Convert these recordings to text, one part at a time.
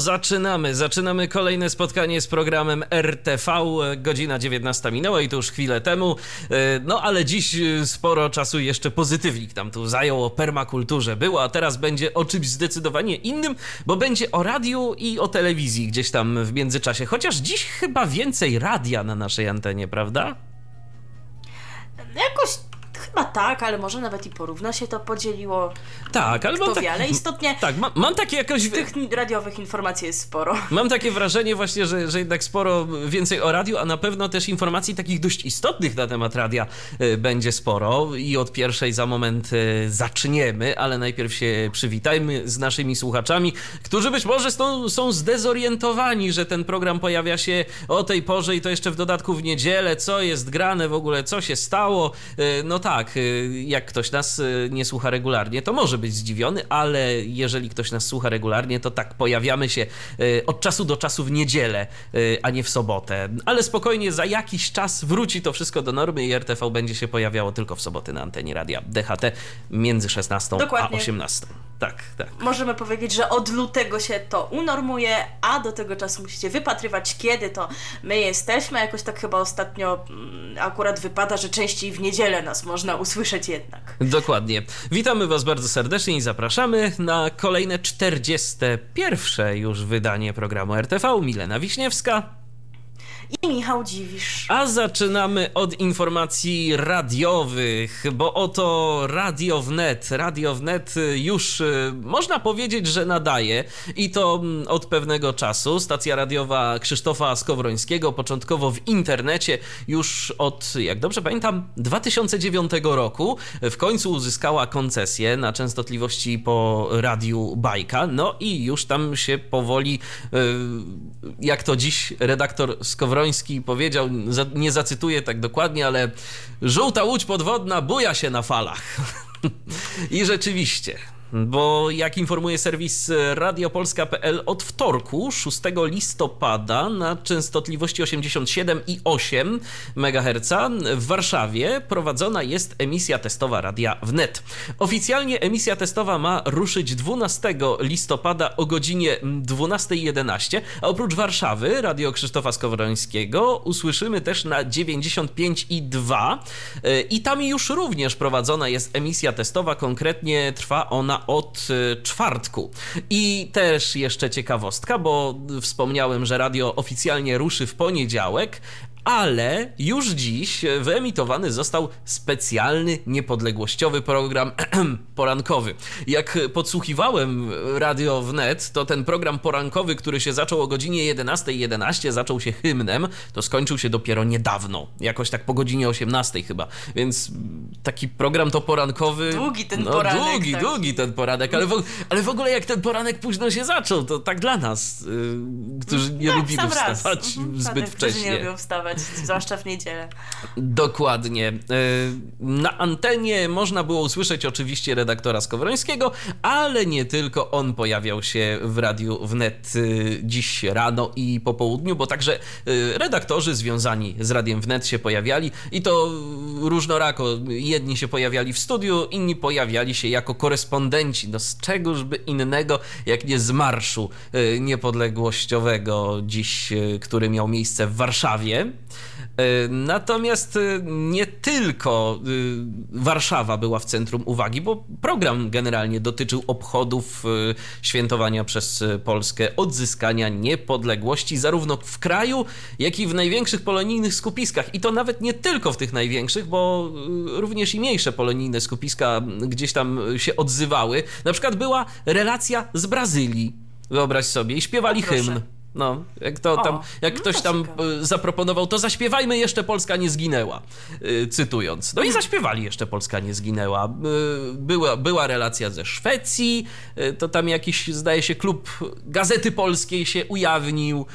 Zaczynamy, zaczynamy kolejne spotkanie z programem RTV. Godzina 19 minęła i to już chwilę temu. E, no ale dziś e, sporo czasu jeszcze pozytywnik tam tu zajął o permakulturze było, a teraz będzie o czymś zdecydowanie innym, bo będzie o radiu i o telewizji gdzieś tam w międzyczasie. Chociaż dziś chyba więcej radia na naszej antenie, prawda? Jakoś Chyba tak, ale może nawet i porówno się to podzieliło. Tak, ale Kto mam wie, tak, ale istotnie tak, mam, mam takie jakoś... tych radiowych informacji jest sporo. Mam takie wrażenie właśnie, że, że jednak sporo więcej o radiu, a na pewno też informacji takich dość istotnych na temat radia y, będzie sporo i od pierwszej za moment y, zaczniemy, ale najpierw się przywitajmy z naszymi słuchaczami, którzy być może są, są zdezorientowani, że ten program pojawia się o tej porze i to jeszcze w dodatku w niedzielę, co jest grane w ogóle, co się stało. Y, no tak, tak, y, jak ktoś nas y, nie słucha regularnie, to może być zdziwiony, ale jeżeli ktoś nas słucha regularnie, to tak, pojawiamy się y, od czasu do czasu w niedzielę, a nie w sobotę. Ale spokojnie, za jakiś czas wróci to wszystko do normy i RTV będzie się pojawiało tylko w soboty na antenie radia DHT między 16 Dokładnie. a 18. Tak, tak. Możemy powiedzieć, że od lutego się to unormuje, a do tego czasu musicie wypatrywać, kiedy to my jesteśmy. Jakoś tak chyba ostatnio mm, akurat wypada, że częściej w niedzielę nas można usłyszeć jednak. Dokładnie. Witamy Was bardzo serdecznie i zapraszamy na kolejne 41. już wydanie programu RTV. Milena Wiśniewska i Michał Dziwisz. A zaczynamy od informacji radiowych, bo oto Radio Wnet. Radio Wnet już y, można powiedzieć, że nadaje i to mm, od pewnego czasu. Stacja radiowa Krzysztofa Skowrońskiego, początkowo w internecie, już od, jak dobrze pamiętam, 2009 roku w końcu uzyskała koncesję na częstotliwości po radiu Bajka. No i już tam się powoli, y, jak to dziś redaktor Skowroński Skowroński powiedział, nie zacytuję tak dokładnie, ale żółta łódź podwodna buja się na falach. I rzeczywiście, bo jak informuje serwis radiopolska.pl od wtorku 6 listopada na częstotliwości 87,8 MHz w Warszawie prowadzona jest emisja testowa radia wnet. Oficjalnie emisja testowa ma ruszyć 12 listopada o godzinie 12.11, a oprócz Warszawy radio Krzysztofa Skowrońskiego usłyszymy też na 95,2 i tam już również prowadzona jest emisja testowa, konkretnie trwa ona od y, czwartku. I też jeszcze ciekawostka, bo wspomniałem, że radio oficjalnie ruszy w poniedziałek, ale już dziś wyemitowany został specjalny niepodległościowy program porankowy. Jak podsłuchiwałem radio wnet, to ten program porankowy, który się zaczął o godzinie 11.11, .11, zaczął się hymnem, to skończył się dopiero niedawno, jakoś tak po godzinie 18 chyba. Więc taki program to porankowy. Długi ten no, poranek. Długi, tak. długi ten poranek, ale w, ale w ogóle jak ten poranek późno się zaczął, to tak dla nas, yy, którzy nie tak, lubimy wstawać mhm, zbyt wcześnie. nie lubią wstawać zwłaszcza w niedzielę. Dokładnie. E, na antenie można było usłyszeć oczywiście redaktora Skowrońskiego, ale nie tylko on pojawiał się w radiu wnet e, dziś rano i po południu, bo także e, redaktorzy związani z radiem wnet się pojawiali i to różnorako. Jedni się pojawiali w studiu, inni pojawiali się jako korespondenci. No z czegożby innego, jak nie z marszu niepodległościowego dziś, który miał miejsce w Warszawie. E, natomiast e, nie tylko e, Warszawa była w centrum uwagi, bo program generalnie dotyczył obchodów świętowania przez Polskę odzyskania niepodległości, zarówno w kraju, jak i w największych polonijnych skupiskach. I to nawet nie tylko w tych największych, bo również i mniejsze polonijne skupiska gdzieś tam się odzywały. Na przykład była relacja z Brazylii, wyobraź sobie, i śpiewali hymn. No, jak, to O, tam, jak no ktoś to tam ciekawe. e, zaproponował, to zaśpiewajmy jeszcze Polska nie zginęła, e, cytując. No i Mhm. zaśpiewali jeszcze Polska nie zginęła. E, Była, była relacja ze Szwecji, to tam jakiś, zdaje się, klub Gazety Polskiej się ujawnił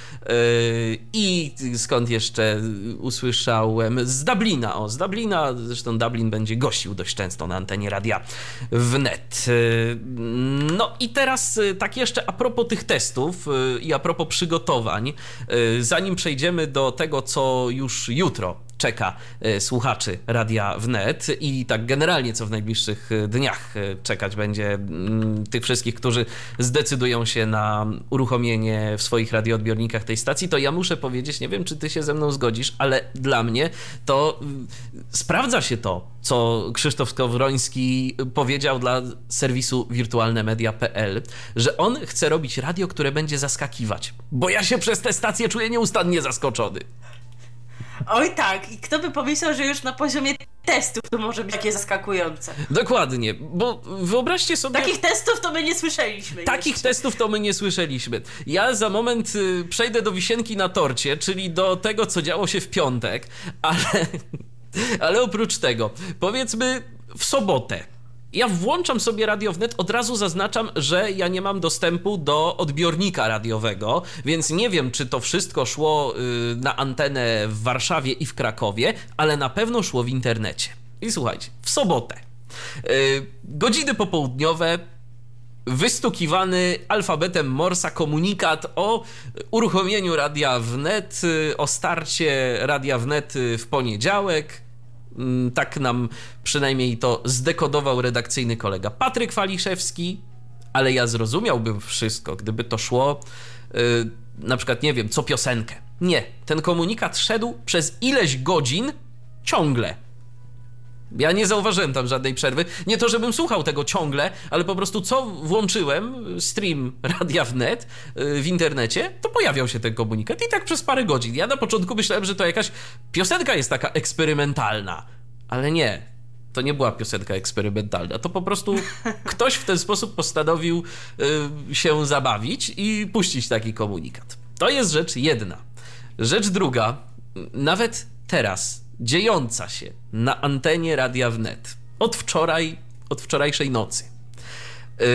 i skąd jeszcze usłyszałem, z Dublina, o, z Dublina, zresztą Dublin będzie gościł dość często na antenie radia wnet. No i teraz tak jeszcze a propos tych testów i a propos przygotowań, e, zanim przejdziemy do tego, co już jutro czeka e, słuchaczy Radia Wnet. I tak generalnie co w najbliższych e, dniach e, czekać będzie tych wszystkich, którzy zdecydują się na uruchomienie w swoich radioodbiornikach tej stacji, to ja muszę powiedzieć, nie wiem czy ty się ze mną zgodzisz, ale dla mnie to sprawdza się to, co Krzysztof Skowroński powiedział dla serwisu wirtualnemedia.pl, że on chce robić radio, które będzie zaskakiwać, bo ja się przez tę stację czuję nieustannie zaskoczony. Oj tak, i kto by pomyślał, że już na poziomie testów to może być takie zaskakujące. Dokładnie, bo wyobraźcie sobie. Takich testów to my nie słyszeliśmy. Takich jeszcze. testów to my nie słyszeliśmy. Ja za moment y, przejdę do wisienki na torcie, czyli do tego, co działo się w piątek, ale, ale oprócz tego, powiedzmy w sobotę. Ja włączam sobie Radio Wnet, od razu zaznaczam, że ja nie mam dostępu do odbiornika radiowego, więc nie wiem, czy to wszystko szło y, na antenę w Warszawie i w Krakowie, ale na pewno szło w internecie. I słuchajcie, w sobotę. y, Godziny popołudniowe, wystukiwany alfabetem Morsa komunikat o uruchomieniu Radia Wnet, y, o starcie Radia Wnet w poniedziałek. Mm, Tak nam przynajmniej to zdekodował redakcyjny kolega Patryk Waliszewski, ale ja zrozumiałbym wszystko, gdyby to szło y, na przykład, nie wiem, co piosenkę. Nie, ten komunikat szedł przez ileś godzin ciągle. Ja nie zauważyłem tam żadnej przerwy. Nie to, żebym słuchał tego ciągle, ale po prostu co włączyłem, stream Radia Wnet y, w internecie, to pojawiał się ten komunikat i tak przez parę godzin. Ja na początku myślałem, że to jakaś piosenka jest taka eksperymentalna, ale nie. To nie była piosenka eksperymentalna. To po prostu ktoś w ten sposób postanowił y, się zabawić i puścić taki komunikat. To jest rzecz jedna. Rzecz druga, nawet teraz dziejąca się na antenie Radia Wnet od wczoraj, od wczorajszej nocy. Yy,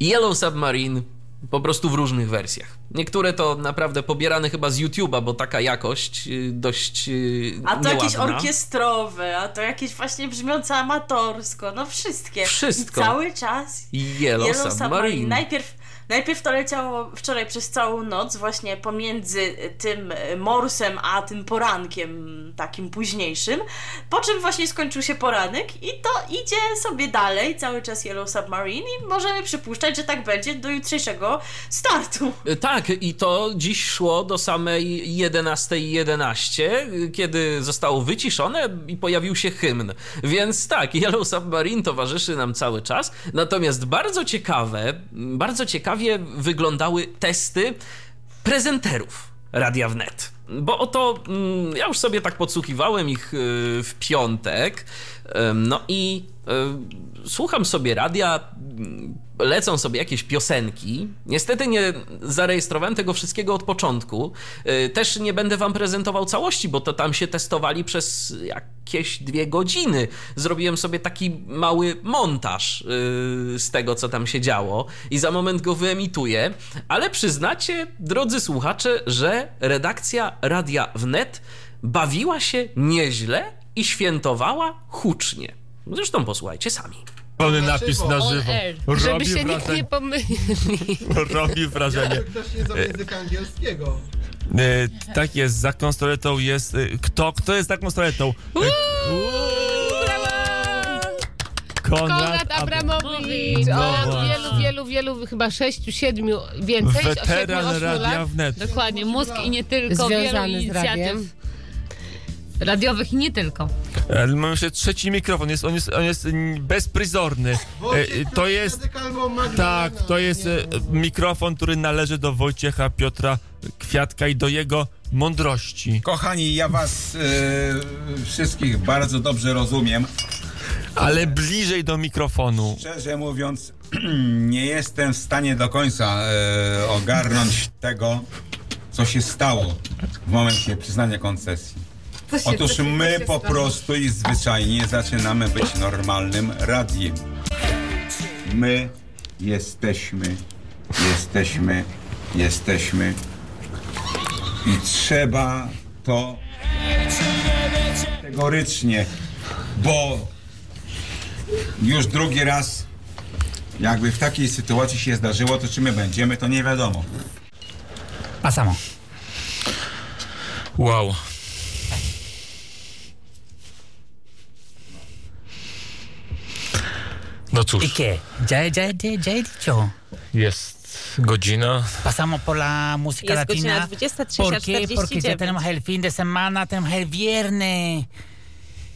Yellow Submarine po prostu w różnych wersjach. Niektóre to naprawdę pobierane chyba z YouTube'a, bo taka jakość yy, dość yy, A to jakieś nieładna. orkiestrowe, a to jakieś właśnie brzmiące amatorsko, no wszystkie. Wszystko. I cały czas Yellow, Submarine. Najpierw, najpierw to leciało wczoraj przez całą noc, właśnie pomiędzy tym e, morsem a tym porankiem takim późniejszym. Po czym właśnie skończył się poranek i to idzie sobie dalej, cały czas Yellow Submarine i możemy przypuszczać, że tak będzie do jutrzejszego startu. Y, Tak, i to dziś szło do samej 11.11, y, kiedy zostało wyciszone i pojawił się hymn. Więc tak, Yellow Submarine towarzyszy nam cały czas. Natomiast bardzo ciekawe, bardzo ciekawie wyglądały testy prezenterów Radia Wnet. Bo oto mm, ja już sobie tak podsłuchiwałem ich y, w piątek. No i y, słucham sobie radia, lecą sobie jakieś piosenki. Niestety nie zarejestrowałem tego wszystkiego od początku. Y, Też nie będę wam prezentował całości, bo to tam się testowali przez jakieś dwie godziny. Zrobiłem sobie taki mały montaż y, z tego, co tam się działo i za moment go wyemituję. Ale przyznacie, drodzy słuchacze, że redakcja Radia Wnet bawiła się nieźle i świętowała hucznie. Zresztą posłuchajcie sami. Pełny napis na żywo. Air, Robi żeby się nikt nie wrażenie. pomylił. Robi wrażenie. Ktoś nie znał języka angielskiego. E, tak jest, za konsoletą jest... E, kto? Kto jest za konsoletą? E, Konrad Konrad Ab- Abramowicz No od właśnie. wielu, wielu, wielu, chyba sześciu, siedmiu, więcej, siedmiu, Weteran ośmiu Radia lat. Wnet. Dokładnie, mózg i nie tylko, wielu Związany z inicjatyw. Radiowych i nie tylko. Ale mam jeszcze trzeci mikrofon, jest, on, jest, on jest bezpryzorny. E, Wojciech to jest... Tak, to jest e, mikrofon, który należy do Wojciecha Piotra Kwiatka i do jego mądrości. Kochani, ja was e, wszystkich bardzo dobrze rozumiem. Ale bliżej do mikrofonu. Szczerze mówiąc, nie jestem w stanie do końca e, ogarnąć tego, co się stało w momencie przyznania koncesji. Otóż my po prostu i zwyczajnie zaczynamy być normalnym radiem. My jesteśmy, jesteśmy, jesteśmy i trzeba to kategorycznie, bo już drugi raz jakby w takiej sytuacji się zdarzyło, to czy my będziemy, to nie wiadomo. Pasamos. Wow. No ¿Y cóż, qué? Ya, ya, ya, ya he dicho. jest godzina. Pasamos por la música Jest godzina latina. 23:49. ¿Por qué? Porque ya tenemos el fin de semana, tenemos el viernes.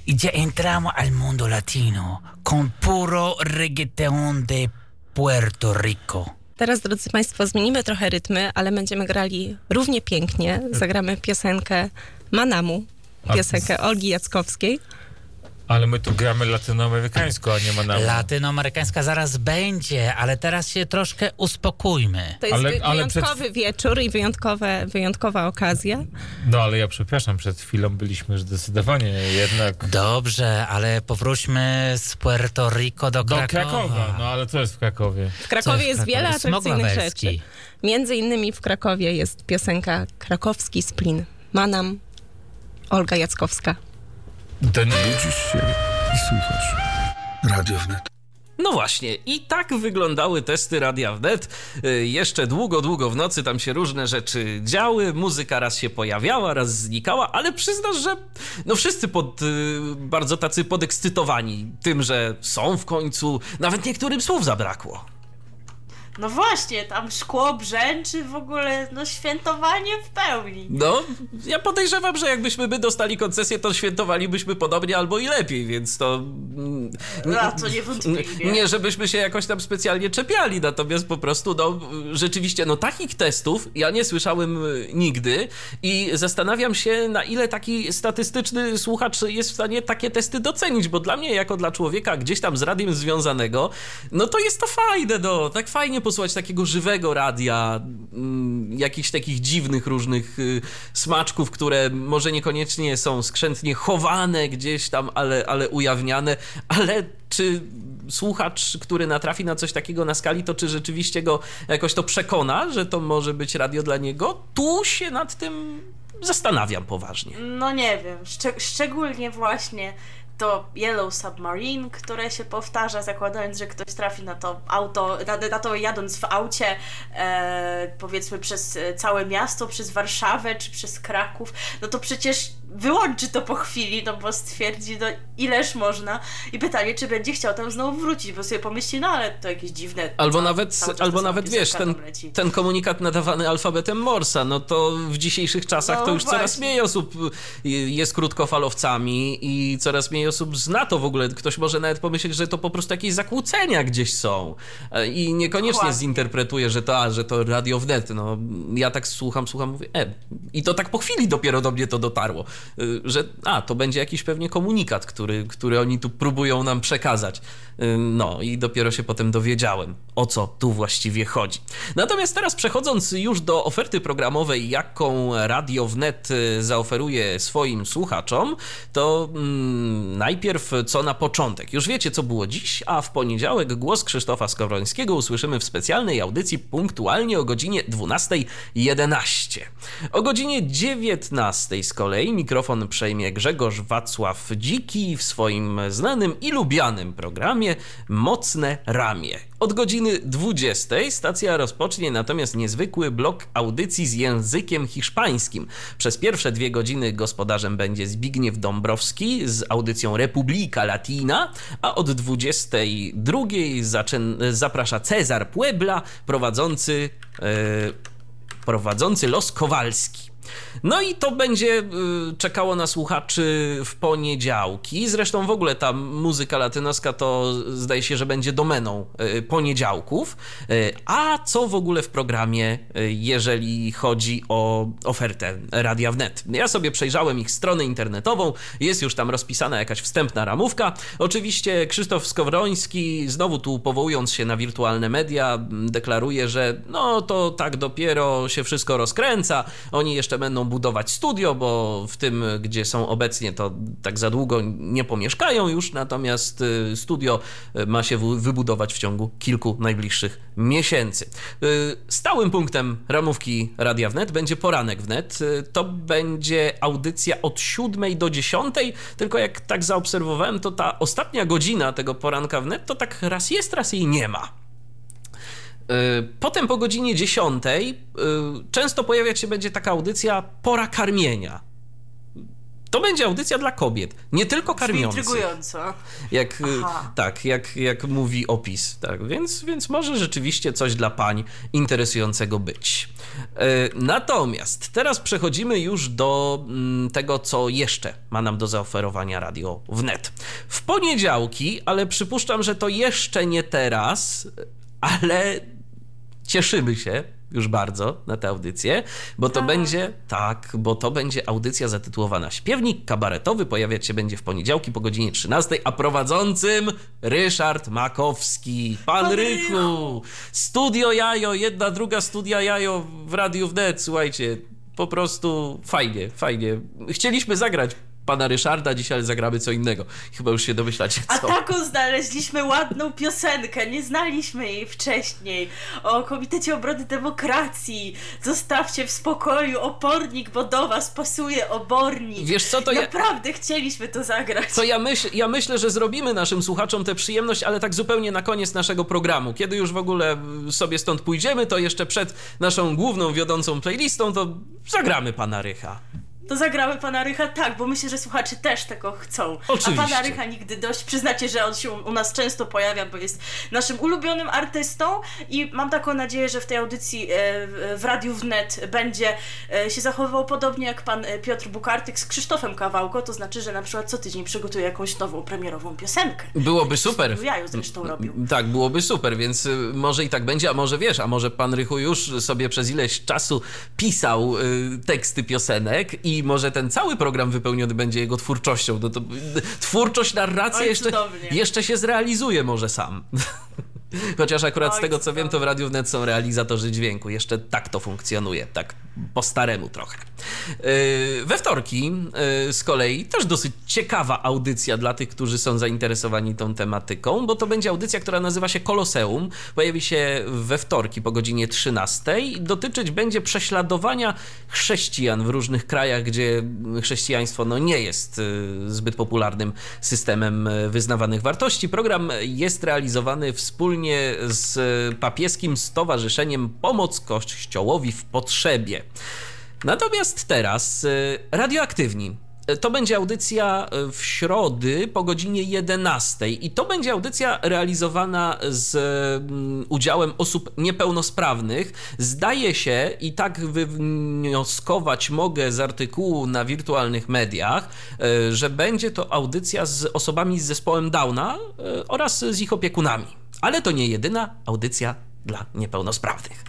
Y ya entramos al mundo latino con puro reggaetón de Puerto Rico. Teraz, drodzy Państwo, zmienimy trochę rytmy, ale będziemy grali równie pięknie. Zagramy piosenkę Manamu, piosenkę Olgi Jackowskiej. Ale my tu gramy latynoamerykańsko, a nie ma nam. Latynoamerykańska zaraz będzie, ale teraz się troszkę uspokójmy. To jest Ale- wy- ale przed- wyjątkowy wieczór i wyjątkowe, wyjątkowa okazja. No ale ja przepraszam, przed chwilą byliśmy już zdecydowanie jednak Dobrze, ale powróćmy z Puerto Rico do do Krakowa. Krakowa. No ale co jest w Krakowie? W Krakowie jest w jest wiele Krakowie? Smog atrakcyjnych rzeczy. Między innymi w Krakowie jest piosenka Krakowski Splin. Manam, Olga Jackowska. Ten... Budzisz się i słuchasz. Radio wnet. No właśnie, i tak wyglądały testy Radia Wnet. Y, Jeszcze długo, długo w nocy tam się różne rzeczy działy, muzyka raz się pojawiała, raz znikała, ale przyznasz, że no wszyscy pod, y, bardzo tacy podekscytowani tym, że są w końcu, nawet niektórym słów zabrakło. No właśnie, tam szkło brzęczy w ogóle, no świętowanie w pełni. No, ja podejrzewam, że jakbyśmy my dostali koncesję, to świętowalibyśmy podobnie albo i lepiej, więc to... mm, No, to niewątpliwie. Nie, nie, żebyśmy się jakoś tam specjalnie czepiali, natomiast po prostu, no, rzeczywiście, no, takich testów ja nie słyszałem y, nigdy i zastanawiam się, na ile taki statystyczny słuchacz jest w stanie takie testy docenić, bo dla mnie, jako dla człowieka gdzieś tam z radiem związanego, no to jest to fajne, no, tak fajnie posłuchać takiego żywego radia, mm, jakichś takich dziwnych różnych y, smaczków, które może niekoniecznie są skrzętnie chowane gdzieś tam, ale, ale ujawniane, ale czy słuchacz, który natrafi na coś takiego na skali, to czy rzeczywiście go jakoś to przekona, że to może być radio dla niego? Tu się nad tym zastanawiam poważnie. No nie wiem, szczeg- szczególnie właśnie to Yellow Submarine, które się powtarza, zakładając, że ktoś trafi na to auto, na, na to jadąc w aucie, e, powiedzmy przez całe miasto, przez Warszawę czy przez Kraków, no to przecież wyłączy to po chwili, no bo stwierdzi, no ileż można i pytanie, czy będzie chciał tam znowu wrócić, bo sobie pomyśli, no ale to jakieś dziwne... Albo co- nawet, albo nawet wiesz, ten, ten komunikat nadawany alfabetem Morsa, no to w dzisiejszych czasach No to już coraz właśnie. mniej osób y, jest krótkofalowcami i coraz mniej osób zna to w ogóle. Ktoś może nawet pomyśleć, że to po prostu jakieś zakłócenia gdzieś są E, i niekoniecznie Dokładnie. zinterpretuje, że to, a, że to radio wnet. No, ja tak słucham, słucham, mówię, e, i to tak po chwili dopiero do mnie to dotarło, że a, to będzie jakiś pewnie komunikat, który, który oni tu próbują nam przekazać. Y, No i dopiero się potem dowiedziałem, o co tu właściwie chodzi. Natomiast teraz przechodząc już do oferty programowej, jaką Radio Wnet y, zaoferuje swoim słuchaczom, to mm, najpierw co na początek. Już wiecie, co było dziś, a w poniedziałek głos Krzysztofa Skowrońskiego usłyszymy w specjalnej audycji punktualnie o godzinie 12.11. O godzinie 19 z kolei mikrofon przejmie Grzegorz Wacław Dziki w swoim znanym i lubianym programie Mocne Ramię. Od godziny 20 stacja rozpocznie natomiast niezwykły blok audycji z językiem hiszpańskim. Przez pierwsze dwie godziny gospodarzem będzie Zbigniew Dąbrowski z audycją Republika Latina, a od 22 zaczyn- zaprasza Cezar Puebla prowadzący, e, prowadzący Los Kowalski. No i to będzie y, czekało na słuchaczy w poniedziałki. Zresztą w ogóle ta muzyka latynoska to zdaje się, że będzie domeną y, poniedziałków. Y, a co w ogóle w programie, jeżeli chodzi o ofertę Radia Wnet? Ja sobie przejrzałem ich stronę internetową, jest już tam rozpisana jakaś wstępna ramówka. Oczywiście Krzysztof Skowroński, znowu tu powołując się na wirtualne media, deklaruje, że no to tak dopiero się wszystko rozkręca. Oni jeszcze będą budować studio, bo w tym, gdzie są obecnie, to tak za długo nie pomieszkają już, natomiast y, studio y, ma się wybudować w ciągu kilku najbliższych miesięcy. Y, stałym punktem ramówki Radia Wnet będzie poranek wnet. To będzie audycja od 7 do 10, tylko jak tak zaobserwowałem, to ta ostatnia godzina tego poranka wnet to tak raz jest, raz jej nie ma. Y, potem po godzinie 10 y, często pojawiać się będzie taka audycja pora karmienia. To będzie audycja dla kobiet, nie tylko karmiących. Intrygująco. Jak, y, tak, jak, jak mówi opis. Tak, więc, więc może rzeczywiście coś dla pań interesującego być. Natomiast teraz przechodzimy już do mm, tego, co jeszcze ma nam do zaoferowania radio wnet. W poniedziałki, ale przypuszczam, że to jeszcze nie teraz, ale cieszymy się już bardzo na tę audycję, bo to tak. będzie, tak, bo to będzie audycja zatytułowana Śpiewnik kabaretowy, pojawiać się będzie w poniedziałki po godzinie 13, a prowadzącym Ryszard Makowski. Pan, Pan Rychu! Studio Jajo, jedna, druga studia Jajo w Radiu Wnet, słuchajcie, po prostu fajnie, fajnie. Chcieliśmy zagrać pana Ryszarda, dzisiaj zagramy co innego. Chyba już się domyślacie co. A taką znaleźliśmy ładną piosenkę, nie znaliśmy jej wcześniej. O Komitecie Obrony Demokracji. Zostawcie w spokoju opornik, bo do was pasuje obornik. Wiesz co, to Naprawdę ja... chcieliśmy to zagrać. To ja, myśl, ja myślę, że zrobimy naszym słuchaczom tę przyjemność, ale tak zupełnie na koniec naszego programu. Kiedy już w ogóle sobie stąd pójdziemy, to jeszcze przed naszą główną, wiodącą playlistą, to zagramy pana Rycha to zagramy pana Rycha tak, bo myślę, że słuchacze też tego chcą. Oczywiście. A pana Rycha nigdy dość. Przyznacie, że on się u nas często pojawia, bo jest naszym ulubionym artystą i mam taką nadzieję, że w tej audycji e, w Radiu Wnet będzie e, się zachowywał podobnie jak pan e, Piotr Bukartyk z Krzysztofem Kawałko, to znaczy, że na przykład co tydzień przygotuje jakąś nową premierową piosenkę. Byłoby super. W jaju zresztą robił. Tak, byłoby super, więc może i tak będzie, a może wiesz, a może pan Rychu już sobie przez ileś czasu pisał teksty piosenek i może ten cały program wypełniony będzie jego twórczością. No to, twórczość, narracja jeszcze, jeszcze się zrealizuje może sam. Chociaż akurat Oj, z tego co wiem, to w Radiu Wnet są realizatorzy dźwięku. Jeszcze tak to funkcjonuje, tak po staremu trochę. Yy, we wtorki yy, z kolei też dosyć ciekawa audycja dla tych, którzy są zainteresowani tą tematyką, bo to będzie audycja, która nazywa się Koloseum. Pojawi się we wtorki po godzinie 13. Dotyczyć będzie prześladowania chrześcijan w różnych krajach, gdzie chrześcijaństwo no, nie jest yy, zbyt popularnym systemem wyznawanych wartości. Program jest realizowany wspólnie z papieskim Stowarzyszeniem Pomoc Kościołowi w Potrzebie. Natomiast teraz y, radioaktywni. Y, to będzie audycja y, w środy po godzinie 11 i to będzie audycja realizowana z mm, udziałem osób niepełnosprawnych. Zdaje się i tak wywnioskować mogę z artykułu na wirtualnych mediach, że będzie to audycja z osobami z zespołem Downa oraz z ich opiekunami. Ale to nie jedyna audycja dla niepełnosprawnych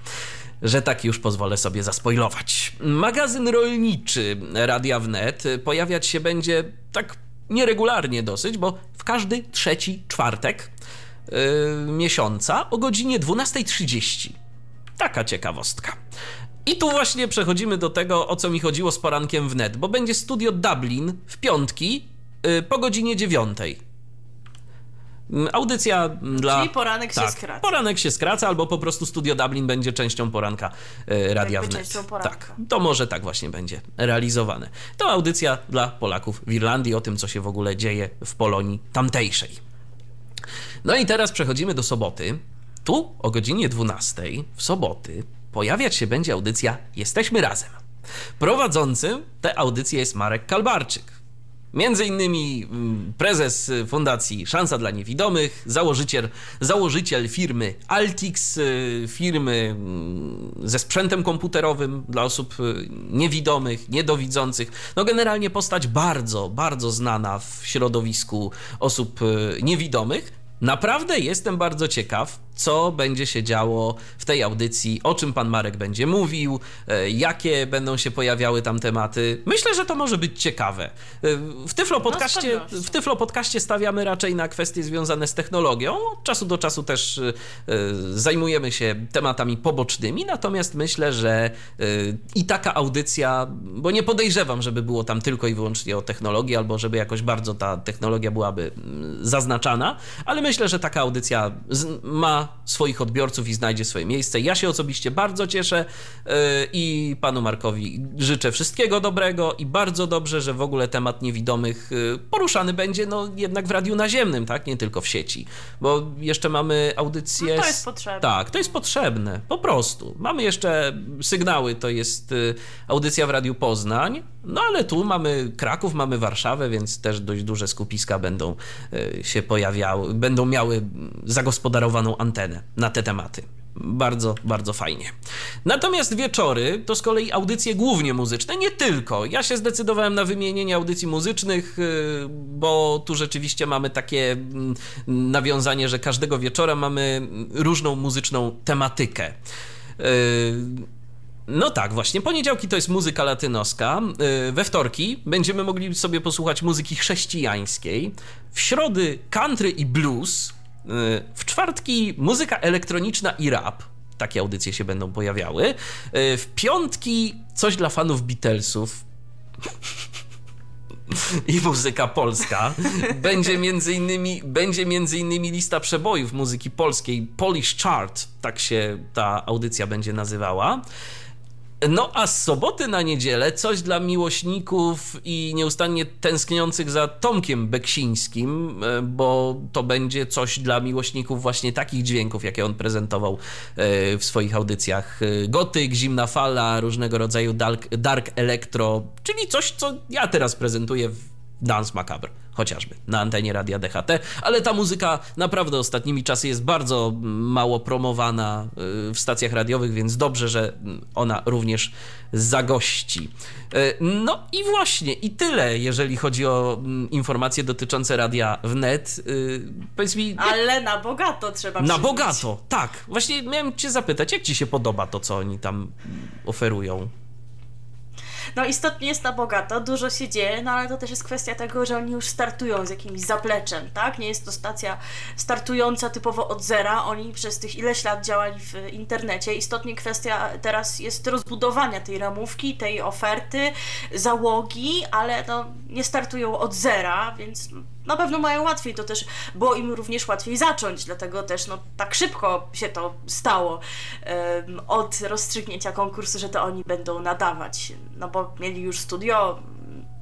że tak już pozwolę sobie zaspoilować. Magazyn rolniczy Radia Wnet pojawiać się będzie tak nieregularnie dosyć, bo w każdy trzeci czwartek yy, miesiąca o godzinie 12.30. Taka ciekawostka. I tu właśnie przechodzimy do tego, o co mi chodziło z porankiem wnet, bo będzie studio Dublin w piątki yy, po godzinie 9. Mm, audycja dla. Czyli poranek tak, się skraca. Poranek się skraca, albo po prostu Studio Dublin będzie częścią poranka e, Radia Wnet. Częścią poranka. Tak, to może tak właśnie będzie realizowane. To audycja dla Polaków w Irlandii o tym, co się w ogóle dzieje w Polonii tamtejszej. No i teraz przechodzimy do soboty. Tu o godzinie 12 w soboty pojawiać się będzie audycja Jesteśmy Razem. Prowadzącym tę audycję jest Marek Kalbarczyk. Między innymi mm, prezes Fundacji Szansa dla Niewidomych, założyciel, założyciel firmy Altix, y, firmy mm, ze sprzętem komputerowym dla osób y, niewidomych, niedowidzących. No generalnie postać bardzo, bardzo znana w środowisku osób y, niewidomych. Naprawdę jestem bardzo ciekaw, co będzie się działo w tej audycji, o czym pan Marek będzie mówił, e, jakie będą się pojawiały tam tematy. Myślę, że to może być ciekawe. E, W Tyflo podcaście, w Tyflo podcaście stawiamy raczej na kwestie związane z technologią. Od czasu do czasu też e, zajmujemy się tematami pobocznymi, natomiast myślę, że i taka audycja, bo nie podejrzewam, żeby było tam tylko i wyłącznie o technologii, albo żeby jakoś bardzo ta technologia byłaby mm, zaznaczana, ale myślę, że taka audycja ma swoich odbiorców i znajdzie swoje miejsce. Ja się osobiście bardzo cieszę yy, i panu Markowi życzę wszystkiego dobrego i bardzo dobrze, że w ogóle temat niewidomych yy, poruszany będzie no jednak w radiu naziemnym, tak? Nie tylko w sieci, bo jeszcze mamy audycję... No to jest potrzebne. Tak, to jest potrzebne, po prostu. Mamy jeszcze sygnały, to jest y, audycja w Radiu Poznań, no ale tu mamy Kraków, mamy Warszawę, więc też dość duże skupiska będą y, się pojawiały, będą miały zagospodarowaną antenę na te tematy. Bardzo, bardzo fajnie. Natomiast wieczory to z kolei audycje głównie muzyczne, nie tylko. Ja się zdecydowałem na wymienienie audycji muzycznych, y, bo tu rzeczywiście mamy takie mm, nawiązanie, że każdego wieczora mamy różną muzyczną tematykę. Y, no tak, właśnie. Poniedziałki to jest muzyka latynoska. Yy, We wtorki będziemy mogli sobie posłuchać muzyki chrześcijańskiej. W środy country i blues. Yy, W czwartki muzyka elektroniczna i rap. Takie audycje się będą pojawiały. Yy, W piątki coś dla fanów Beatlesów. I muzyka polska. Będzie między innymi, będzie między innymi lista przebojów muzyki polskiej, Polish Chart, tak się ta audycja będzie nazywała. No a z soboty na niedzielę coś dla miłośników i nieustannie tęskniących za Tomkiem Beksińskim, e, bo to będzie coś dla miłośników właśnie takich dźwięków, jakie on prezentował e, w swoich audycjach. E, Gotyk, zimna fala, różnego rodzaju dark, dark electro, czyli coś, co ja teraz prezentuję w Dance Macabre, chociażby na antenie Radia DHT, ale ta muzyka naprawdę ostatnimi czasy jest bardzo mało promowana y, w stacjach radiowych, więc dobrze, że ona również zagości. Y, No i właśnie, i tyle, jeżeli chodzi o mm, informacje dotyczące radia wnet. Y, Powiedz mi, Ale na bogato trzeba na przyznać. bogato, tak. Właśnie miałem cię zapytać, jak ci się podoba to, co oni tam oferują? No istotnie jest na bogato, dużo się dzieje, no ale to też jest kwestia tego, że oni już startują z jakimś zapleczem, tak? Nie jest to stacja startująca typowo od zera, oni przez tych ileś lat działali w internecie. Istotnie kwestia teraz jest rozbudowania tej ramówki, tej oferty, załogi, ale no, nie startują od zera, więc na pewno mają łatwiej, to też było im również łatwiej zacząć, dlatego też no, tak szybko się to stało em, od rozstrzygnięcia konkursu, że to oni będą nadawać, no bo mieli już studio,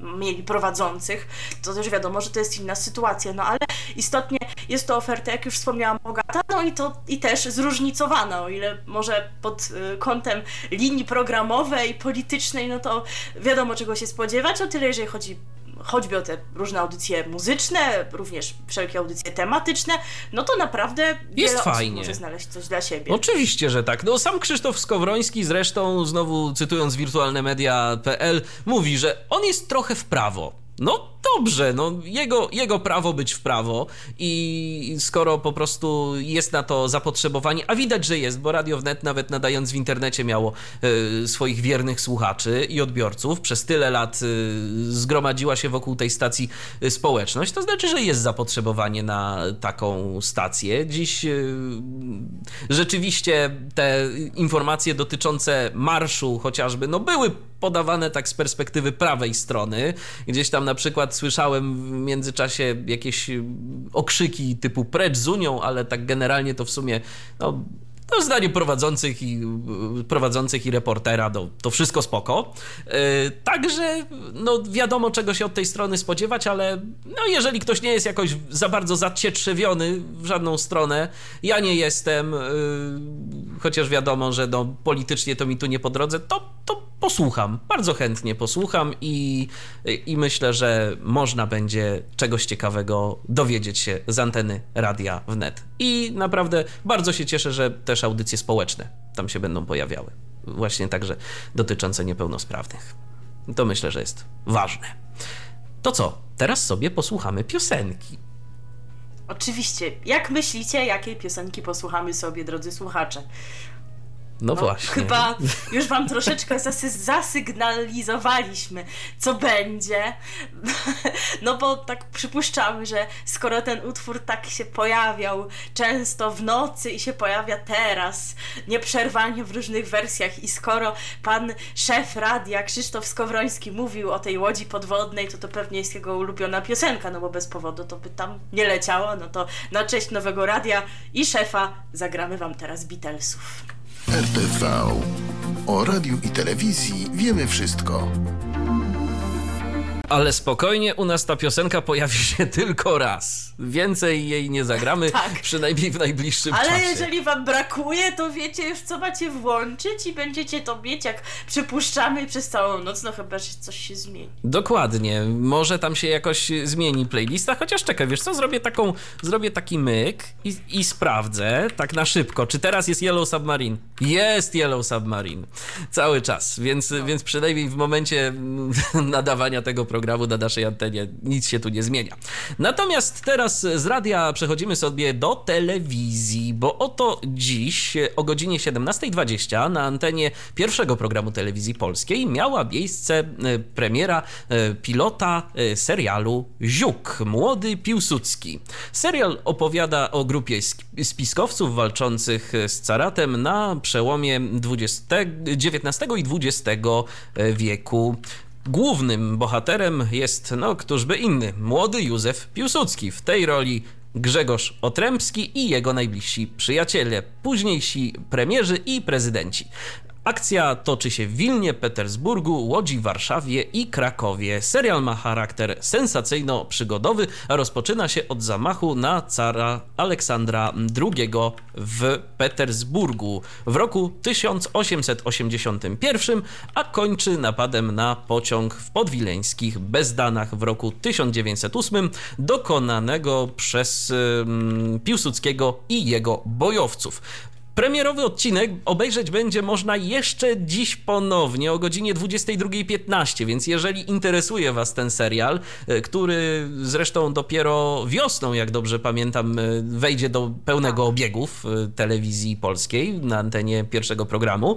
mieli prowadzących, to też wiadomo, że to jest inna sytuacja, no ale istotnie jest to oferta, jak już wspomniałam, bogata, no i to i też zróżnicowana, o ile może pod y, kątem linii programowej, politycznej, no to wiadomo czego się spodziewać, o tyle jeżeli chodzi choćby o te różne audycje muzyczne, również wszelkie audycje tematyczne, no to naprawdę Jest fajnie. może znaleźć coś dla siebie. Oczywiście, że tak. No sam Krzysztof Skowroński zresztą, znowu cytując wirtualnemedia.pl, mówi, że on jest trochę w prawo. No dobrze, no jego, jego prawo być w prawo i skoro po prostu jest na to zapotrzebowanie, a widać, że jest, bo Radio Wnet nawet nadając w internecie miało e, swoich wiernych słuchaczy i odbiorców, przez tyle lat e, zgromadziła się wokół tej stacji e, społeczność, to znaczy, że jest zapotrzebowanie na taką stację. Dziś e, rzeczywiście te informacje dotyczące marszu chociażby, no były podawane tak z perspektywy prawej strony. Gdzieś tam na przykład słyszałem w międzyczasie jakieś y, okrzyki typu precz z Unią, ale tak generalnie to w sumie no, no zdanie prowadzących i, y, prowadzących i reportera, to, to wszystko spoko. Yy, Także no wiadomo czego się od tej strony spodziewać, ale no jeżeli ktoś nie jest jakoś za bardzo zacietrzewiony w żadną stronę, ja nie jestem, chociaż wiadomo, że no politycznie to mi tu nie po drodze, to, to posłucham, bardzo chętnie posłucham i, i myślę, że można będzie czegoś ciekawego dowiedzieć się z anteny radia wnet. I naprawdę bardzo się cieszę, że też audycje społeczne tam się będą pojawiały. Właśnie także dotyczące niepełnosprawnych. To myślę, że jest ważne. To co? Teraz sobie posłuchamy piosenki. Oczywiście. Jak myślicie, jakiej piosenki posłuchamy sobie, drodzy słuchacze? No, no, właśnie. Chyba już wam troszeczkę zasy zasygnalizowaliśmy, co będzie. No bo tak przypuszczamy, że skoro ten utwór tak się pojawiał często w nocy i się pojawia teraz, nieprzerwanie w różnych wersjach, i skoro pan szef radia Krzysztof Skowroński mówił o tej łodzi podwodnej, to to pewnie jest jego ulubiona piosenka, no bo bez powodu to by tam nie leciało. No to na cześć nowego radia i szefa zagramy wam teraz Beatlesów. RTV. O radiu i telewizji wiemy wszystko. Ale spokojnie, u nas ta piosenka pojawi się tylko raz. Więcej jej nie zagramy, tak. przynajmniej w najbliższym Ale czasie. Ale jeżeli wam brakuje, to wiecie już co macie włączyć i będziecie to mieć, jak przypuszczamy przez całą noc, no chyba, że coś się zmieni. Dokładnie. Może tam się jakoś zmieni playlista, chociaż czekaj, wiesz co, zrobię taką, zrobię taki myk i, i sprawdzę tak na szybko, czy teraz jest Yellow Submarine. Jest Yellow Submarine. Cały czas, więc, no. więc przynajmniej w momencie nadawania tego programu na naszej antenie nic się tu nie zmienia. Natomiast teraz z radia przechodzimy sobie do telewizji, bo oto dziś o godzinie 17.20 na antenie pierwszego programu telewizji polskiej miała miejsce e, premiera e, pilota e, serialu Ziuk, Młody Piłsudski. Serial opowiada o grupie spiskowców walczących z caratem na przełomie XX, XIX i XX wieku. Głównym bohaterem jest, no któż by inny, młody Józef Piłsudski. W tej roli Grzegorz Otrębski i jego najbliżsi przyjaciele, późniejsi premierzy i prezydenci. Akcja toczy się w Wilnie, Petersburgu, Łodzi, Warszawie i Krakowie. Serial ma charakter sensacyjno-przygodowy, rozpoczyna się od zamachu na cara Aleksandra II w Petersburgu w roku 1881, a kończy napadem na pociąg w podwileńskich Bezdanach w roku 1908, dokonanego przez um, Piłsudskiego i jego bojowców. Premierowy odcinek obejrzeć będzie można jeszcze dziś ponownie o godzinie 22.15, więc jeżeli interesuje Was ten serial, e, który zresztą dopiero wiosną, jak dobrze pamiętam, e, wejdzie do pełnego obiegu w e, telewizji polskiej na antenie pierwszego programu,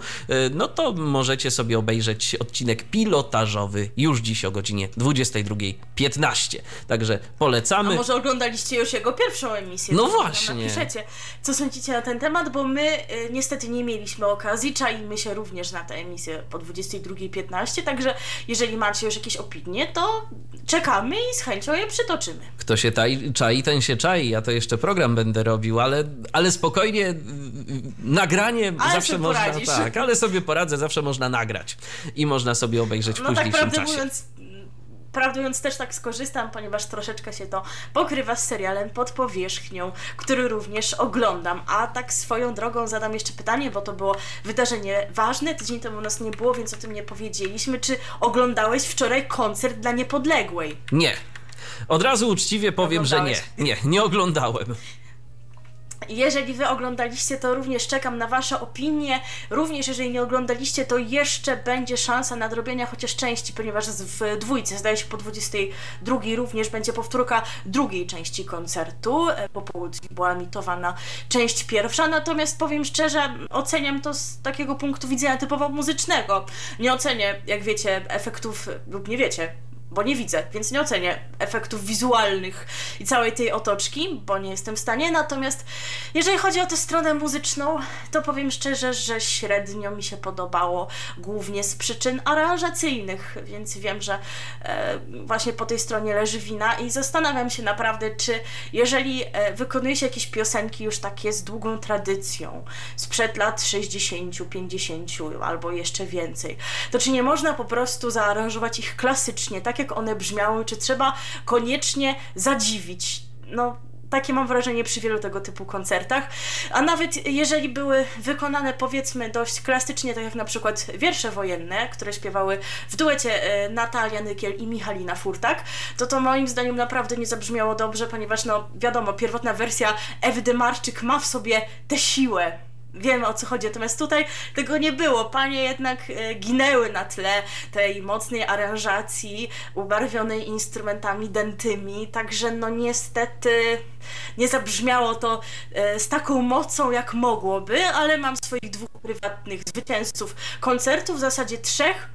no to możecie sobie obejrzeć odcinek pilotażowy już dziś o godzinie 22.15. Także polecamy. A może oglądaliście już jego pierwszą emisję? No właśnie. Napiszecie, co sądzicie na ten temat, bo my y, niestety nie mieliśmy okazji, czajmy się również na tę emisję po 22.15, także jeżeli macie już jakieś opinie, to czekamy i z chęcią je przytoczymy. Kto się taj, czai, ten się czai. Ja to jeszcze program będę robił, ale, ale spokojnie y, nagranie ale zawsze można. Tak, ale sobie poradzę, zawsze można nagrać i można sobie obejrzeć w no tak późniejszym tak, czasie. Mówiąc, prawdę mówiąc też tak skorzystam, ponieważ troszeczkę się to pokrywa z serialem pod powierzchnią, który również oglądam. A tak swoją drogą zadam jeszcze pytanie, bo to było wydarzenie ważne, tydzień temu nas nie było, więc o tym nie powiedzieliśmy. Czy oglądałeś wczoraj koncert dla Niepodległej? Nie. Od razu uczciwie powiem, że nie. Nie, nie oglądałem. Jeżeli wy oglądaliście, to również czekam na wasze opinie. Również jeżeli nie oglądaliście, to jeszcze będzie szansa nadrobienia chociaż części, ponieważ w dwójce, zdaje się po 22 również będzie powtórka drugiej części koncertu. E, po południu była emitowana część pierwsza, natomiast powiem szczerze, oceniam to z takiego punktu widzenia typowo muzycznego. Nie ocenię, jak wiecie, efektów, lub nie wiecie, bo nie widzę, więc nie ocenię efektów wizualnych i całej tej otoczki, bo nie jestem w stanie. Natomiast jeżeli chodzi o tę stronę muzyczną, to powiem szczerze, że średnio mi się podobało, głównie z przyczyn aranżacyjnych, więc wiem, że e, właśnie po tej stronie leży wina i zastanawiam się naprawdę, czy jeżeli e, wykonuje się jakieś piosenki już takie z długą tradycją, sprzed lat 60, 50 albo jeszcze więcej, to czy nie można po prostu zaaranżować ich klasycznie, tak jak jak one brzmiały, czy trzeba koniecznie zadziwić. No, takie mam wrażenie przy wielu tego typu koncertach. A nawet jeżeli były wykonane powiedzmy dość klasycznie, tak jak na przykład wiersze wojenne, które śpiewały w duecie e, Natalia Nykiel i Michalina Furtak, to to moim zdaniem naprawdę nie zabrzmiało dobrze, ponieważ no wiadomo, pierwotna wersja Ewy Demarczyk ma w sobie tę siłę, wiemy o co chodzi, natomiast tutaj tego nie było. Panie jednak e, ginęły na tle tej mocnej aranżacji, ubarwionej instrumentami dentymi, także no niestety nie zabrzmiało to e, z taką mocą jak mogłoby, ale mam swoich dwóch prywatnych zwycięzców koncertów, w zasadzie trzech,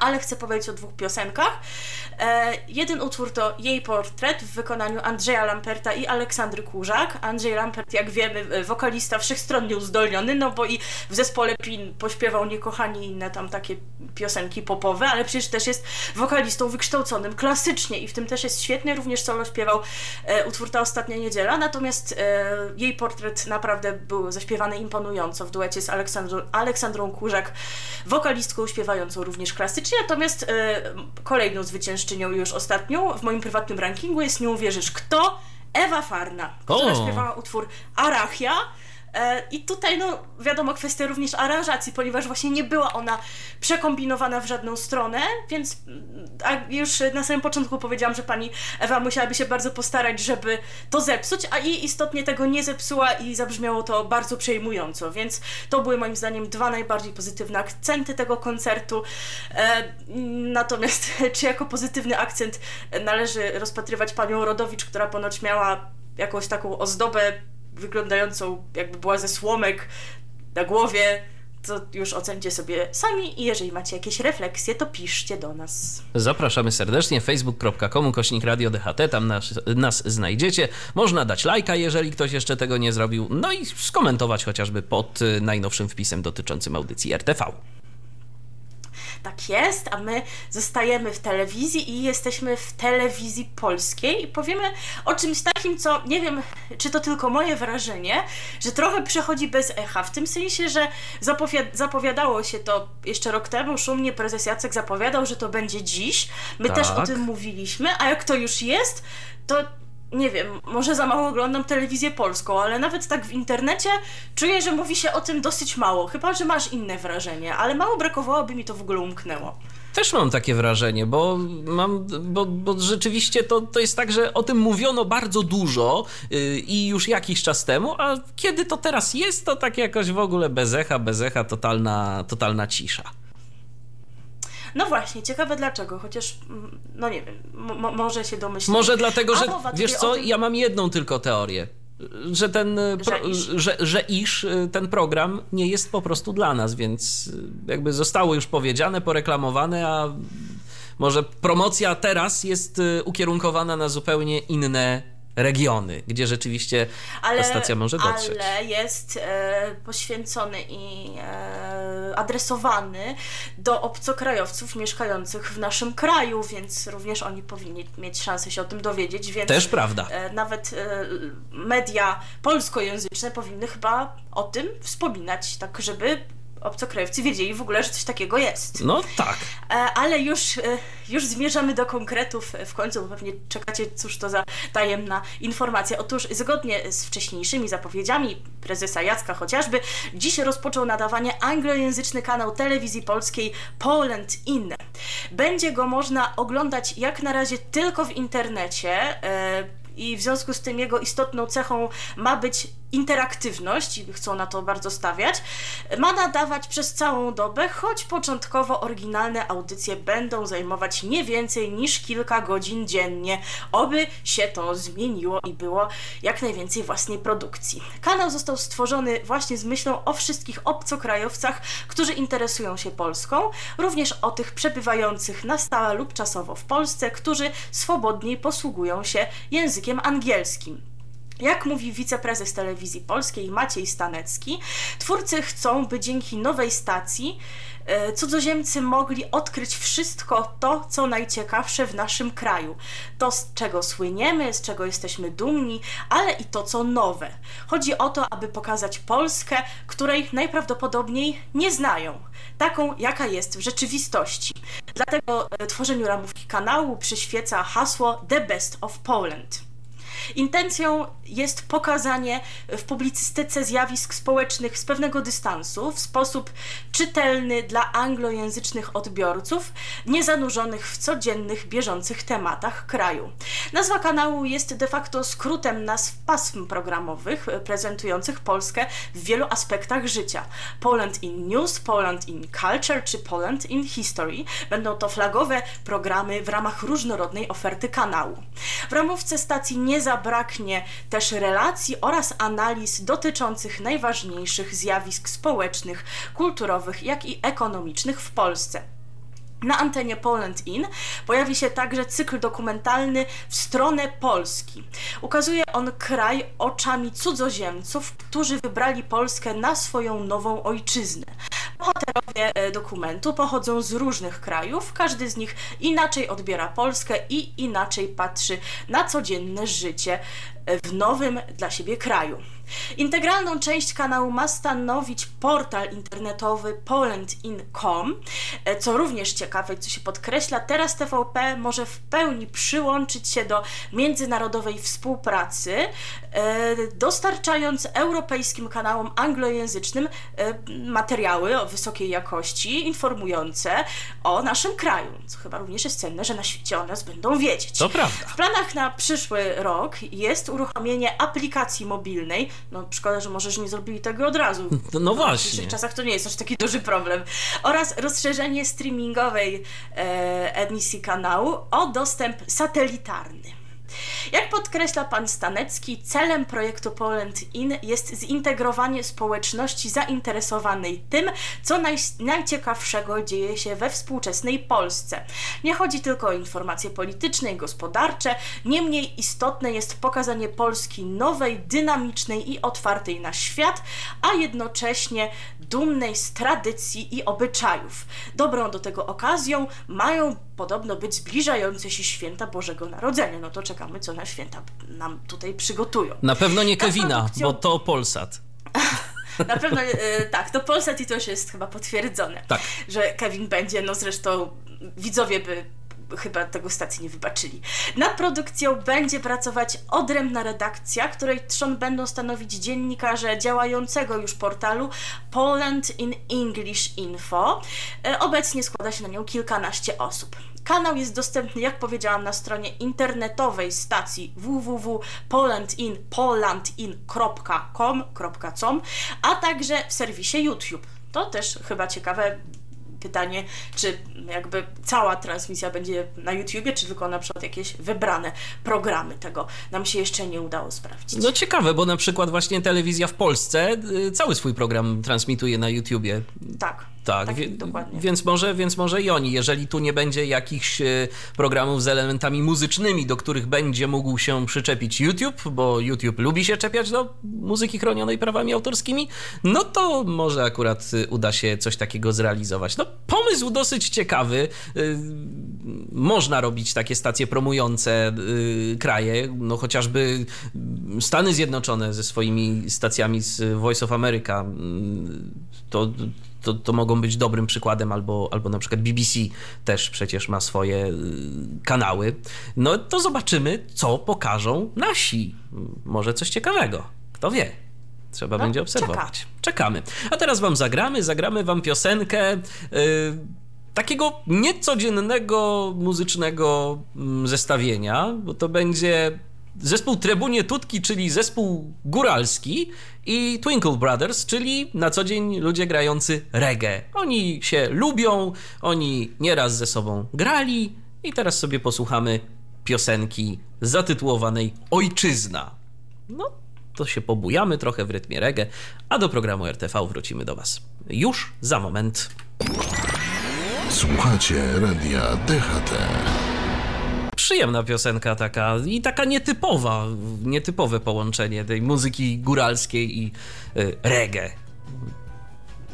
ale chcę powiedzieć o dwóch piosenkach. E, jeden utwór to jej portret w wykonaniu Andrzeja Lamperta i Aleksandry Kurzak. Andrzej Lampert, jak wiemy, e, wokalista wszechstronnie uzdolniony, no bo i w zespole PIN pośpiewał Niekochani i inne tam takie piosenki popowe, ale przecież też jest wokalistą wykształconym klasycznie i w tym też jest świetny, również solo śpiewał e, utwór Ta Ostatnia Niedziela, natomiast e, jej portret naprawdę był zaśpiewany imponująco w duecie z Aleksandrą, Aleksandrą Kurzak, wokalistką śpiewającą również klasycznie, natomiast e, kolejną zwyciężczynią już ostatnią w moim prywatnym rankingu jest Nie uwierzysz kto? Ewa Farna, która O! śpiewała utwór Arachia. E, I tutaj, no wiadomo, kwestia również aranżacji, ponieważ właśnie nie była ona przekombinowana w żadną stronę, więc a już na samym początku powiedziałam, że pani Ewa musiałaby się bardzo postarać, żeby to zepsuć, a i istotnie tego nie zepsuła i zabrzmiało to bardzo przejmująco, więc to były moim zdaniem dwa najbardziej pozytywne akcenty tego koncertu. E, natomiast czy jako pozytywny akcent należy rozpatrywać panią Rodowicz, która ponoć miała jakąś taką ozdobę wyglądającą jakby była ze słomek na głowie, to już ocencie sobie sami i jeżeli macie jakieś refleksje, to piszcie do nas. Zapraszamy serdecznie facebook.com kośnik radio DHT, tam nas, nas znajdziecie. Można dać lajka, jeżeli ktoś jeszcze tego nie zrobił, no i skomentować chociażby pod y, najnowszym wpisem dotyczącym audycji RTV. Tak jest, a my zostajemy w telewizji i jesteśmy w telewizji polskiej i powiemy o czymś takim, co nie wiem, czy to tylko moje wrażenie, że trochę przechodzi bez echa, w tym sensie, że zapowiad- zapowiadało się to jeszcze rok temu, szumnie prezes Jacek zapowiadał, że to będzie dziś, my też o Tak. tym mówiliśmy, a jak to już jest, to nie wiem, może za mało oglądam telewizję polską, ale nawet tak w internecie czuję, że mówi się o tym dosyć mało. Chyba, że masz inne wrażenie, ale mało brakowało, by mi to w ogóle umknęło. Też mam takie wrażenie, bo mam, bo, bo rzeczywiście to, to jest tak, że o tym mówiono bardzo dużo yy, i już jakiś czas temu, a kiedy to teraz jest, to tak jakoś w ogóle bez echa, bez echa, totalna, totalna cisza. No właśnie, ciekawe dlaczego, chociaż, mm, no nie wiem, mo- może się domyślić. Może dlatego, że wiesz co, tym- ja mam jedną tylko teorię. Że ten, pro, Że iż. że, że iż y, ten program nie jest po prostu dla nas, więc y, jakby zostało już powiedziane, poreklamowane, a może promocja teraz jest y, ukierunkowana na zupełnie inne regiony, gdzie rzeczywiście ta stacja może dotrzeć. Ale jest e, poświęcony i e, adresowany do obcokrajowców mieszkających w naszym kraju, więc również oni powinni mieć szansę się o tym dowiedzieć. Więc, Też prawda. E, nawet e, media polskojęzyczne powinny chyba o tym wspominać, tak żeby obcokrajowcy wiedzieli w ogóle, że coś takiego jest. No tak. E, Ale już, e, już zmierzamy do konkretów w końcu, bo pewnie czekacie, cóż to za tajemna informacja. Otóż zgodnie z wcześniejszymi zapowiedziami prezesa Jacka chociażby, dziś rozpoczął nadawanie anglojęzyczny kanał telewizji polskiej Poland In. Będzie go można oglądać jak na razie tylko w internecie. e, i w związku z tym jego istotną cechą ma być interaktywność, i chcą na to bardzo stawiać. Ma nadawać przez całą dobę, choć początkowo oryginalne audycje będą zajmować nie więcej niż kilka godzin dziennie. Oby się to zmieniło i było jak najwięcej własnej produkcji. Kanał został stworzony właśnie z myślą o wszystkich obcokrajowcach, którzy interesują się Polską, również o tych przebywających na stałe lub czasowo w Polsce, którzy swobodniej posługują się językiem angielskim. Jak mówi wiceprezes telewizji polskiej Maciej Stanecki, twórcy chcą, by dzięki nowej stacji e, cudzoziemcy mogli odkryć wszystko to, co najciekawsze w naszym kraju. To, z czego słyniemy, z czego jesteśmy dumni, ale i to, co nowe. Chodzi o to, aby pokazać Polskę, której najprawdopodobniej nie znają, taką, jaka jest w rzeczywistości. Dlatego e, tworzeniu ramówki kanału przyświeca hasło The Best of Poland. Intencją jest pokazanie w publicystyce zjawisk społecznych z pewnego dystansu, w sposób czytelny dla anglojęzycznych odbiorców, niezanurzonych w codziennych, bieżących tematach kraju. Nazwa kanału jest de facto skrótem nazw pasm programowych prezentujących Polskę w wielu aspektach życia. Poland in News, Poland in Culture czy Poland in History będą to flagowe programy w ramach różnorodnej oferty kanału. W ramówce stacji nie zabraknie też relacji oraz analiz dotyczących najważniejszych zjawisk społecznych, kulturowych, jak i ekonomicznych w Polsce. Na antenie Poland In pojawi się także cykl dokumentalny w stronę Polski. Ukazuje on kraj oczami cudzoziemców, którzy wybrali Polskę na swoją nową ojczyznę. Bohaterowie e, dokumentu pochodzą z różnych krajów, każdy z nich inaczej odbiera Polskę i inaczej patrzy na codzienne życie w nowym dla siebie kraju. Integralną część kanału ma stanowić portal internetowy polandin.com, e, co również ciekawe i co się podkreśla, teraz TVP może w pełni przyłączyć się do międzynarodowej współpracy, e, dostarczając europejskim kanałom anglojęzycznym e, materiały o wysokiej jakości, informujące o naszym kraju, co chyba również jest cenne, że na świecie o nas będą wiedzieć. To prawda. W planach na przyszły rok jest uruchomienie aplikacji mobilnej. No szkoda, że może że nie zrobili tego od razu. No, no W właśnie. dzisiejszych czasach to nie jest aż taki duży problem. Oraz rozszerzenie streamingowej e, emisji kanału o dostęp satelitarny. Jak podkreśla pan Stanecki, celem projektu Poland In jest zintegrowanie społeczności zainteresowanej tym, co naj, najciekawszego dzieje się we współczesnej Polsce. Nie chodzi tylko o informacje polityczne i gospodarcze, niemniej istotne jest pokazanie Polski nowej, dynamicznej i otwartej na świat, a jednocześnie dumnej z tradycji i obyczajów. Dobrą do tego okazją mają podobno być zbliżające się święta Bożego Narodzenia. No to czekamy, co na święta nam tutaj przygotują. Na pewno nie Nad Kevina, produkcją- bo to Polsat. Na pewno e, tak, to Polsat i to już jest chyba potwierdzone, Tak. że Kevin będzie, no zresztą widzowie by chyba tego stacji nie wybaczyli. Nad produkcją będzie pracować odrębna redakcja, której trzon będą stanowić dziennikarze działającego już portalu Poland in English Info. E, Obecnie składa się na nią kilkanaście osób. Kanał jest dostępny, jak powiedziałam, na stronie internetowej stacji www.polandin, polandin.com, a także w serwisie YouTube. To też chyba ciekawe pytanie, czy jakby cała transmisja będzie na YouTubie, czy tylko na przykład jakieś wybrane programy. Tego nam się jeszcze nie udało sprawdzić. No ciekawe, bo na przykład właśnie telewizja w Polsce y, cały swój program transmituje na YouTubie. Tak. Tak, Tak, wie- dokładnie. Więc, może, więc może i oni, jeżeli tu nie będzie jakichś e, programów z elementami muzycznymi, do których będzie mógł się przyczepić YouTube, bo YouTube lubi się czepiać do muzyki chronionej prawami autorskimi, no to może akurat e, uda się coś takiego zrealizować. No pomysł dosyć ciekawy. E, Można robić takie stacje promujące e, kraje, no chociażby Stany Zjednoczone ze swoimi stacjami z Voice of America, mm, to to, to mogą być dobrym przykładem, albo, albo na przykład BBC też przecież ma swoje y, kanały. No to zobaczymy, co pokażą nasi. Może coś ciekawego. Kto wie? Trzeba No, będzie obserwować. Czekamy. A teraz wam zagramy. Zagramy wam piosenkę. y, Takiego niecodziennego muzycznego mm, zestawienia, bo to będzie zespół Trebunie Tutki, czyli zespół góralski i Twinkle Brothers, czyli na co dzień ludzie grający reggae. Oni się lubią, oni nieraz ze sobą grali i teraz sobie posłuchamy piosenki zatytułowanej Ojczyzna. No, to się pobujamy trochę w rytmie reggae, a do programu RTV wrócimy do Was już za moment. Słuchacie radia DHT. Przyjemna piosenka taka i taka nietypowa, nietypowe połączenie tej muzyki góralskiej i y, reggae.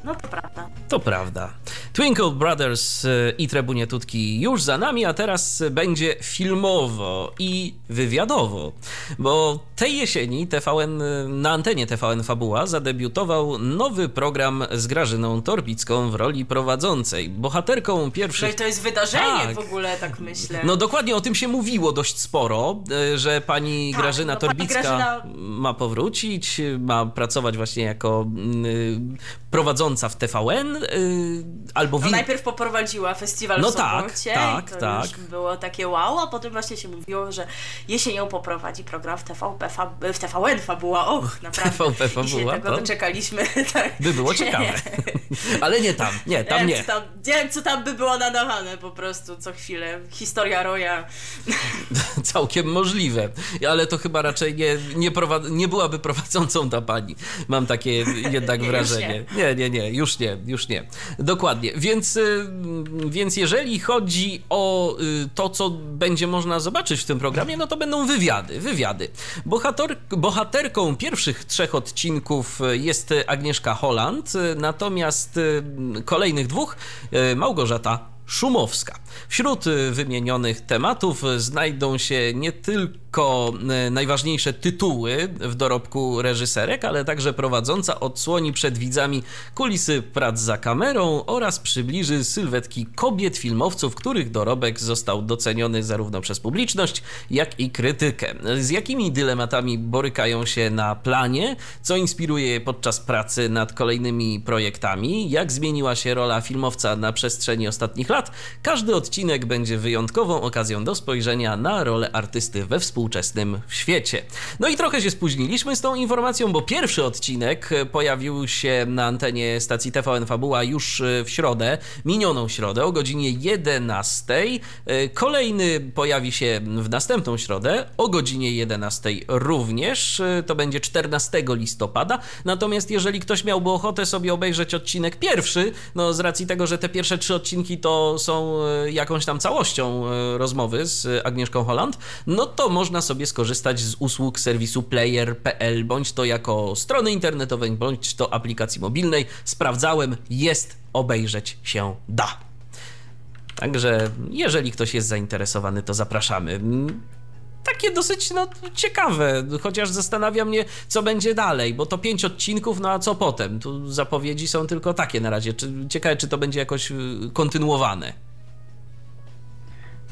No to prawda. To prawda. Twinkle Brothers y, i Trebunie Tutki już za nami, a teraz będzie filmowo i wywiadowo, bo tej jesieni TVN, na antenie TVN Fabuła zadebiutował nowy program z Grażyną Torbicką w roli prowadzącej. Bohaterką No pierwszych... i to jest wydarzenie Tak. w ogóle, tak myślę. No dokładnie o tym się mówiło dość sporo, y, że pani Tak, Grażyna no pani Torbicka Grażyna- ma powrócić, ma pracować właśnie jako y, w TVN, y, albo w No in- najpierw poprowadziła festiwal No w tak, Sopocie tak, i to tak. już było takie wow, a potem właśnie się mówiło, że jesienią poprowadzi program w TVP, w TVN Fabuła, och, naprawdę. TVP I się Fabuła, tego to- doczekaliśmy. tak. by było ciekawe. Ale nie tam, nie, tam wiem, nie. Co tam, nie wiem, co tam by było nadawane po prostu co chwilę. Historia Roya. Całkiem możliwe, ale to chyba raczej nie, nie, nie byłaby prowadzącą ta pani. Mam takie jednak wrażenie. Nie, nie, nie, już nie, już nie. Dokładnie. Więc, y, więc jeżeli chodzi o y, to, co będzie można zobaczyć w tym programie, no to będą wywiady. Wywiady. Bohater, bohaterką pierwszych trzech odcinków jest Agnieszka Holland, y, natomiast y, kolejnych dwóch y, Małgorzata Szumowska. Wśród y, wymienionych tematów znajdą się nie tylko y, najważniejsze tytuły w dorobku reżyserek, ale także prowadząca odsłoni przed widzami kulisy prac za kamerą oraz przybliży sylwetki kobiet filmowców, których dorobek został doceniony zarówno przez publiczność, jak i krytykę. Z jakimi dylematami borykają się na planie, co inspiruje je podczas pracy nad kolejnymi projektami, jak zmieniła się rola filmowca na przestrzeni ostatnich lat, każdy odcinek będzie wyjątkową okazją do spojrzenia na rolę artysty we współczesnym świecie. No i trochę się spóźniliśmy z tą informacją, bo pierwszy odcinek e, pojawił się na antenie stacji TVN Fabuła już e, w środę, minioną środę o godzinie 11. E, Kolejny pojawi się w następną środę o godzinie 11 również. To będzie 14 listopada. Natomiast jeżeli ktoś miałby ochotę sobie obejrzeć odcinek pierwszy, no z racji tego, że te pierwsze trzy odcinki to są e, jakąś tam całością e, rozmowy z Agnieszką Holland, no to można sobie skorzystać z usług serwisu player.pl, bądź to jako strony internetowej, bądź to aplikacji mobilnej. Sprawdzałem, jest, obejrzeć się da. Także jeżeli ktoś jest zainteresowany, to zapraszamy. Takie dosyć no, ciekawe, chociaż zastanawia mnie, co będzie dalej, bo to pięć odcinków, no a co potem? Tu zapowiedzi są tylko takie na razie. Ciekawe, czy to będzie jakoś y, kontynuowane.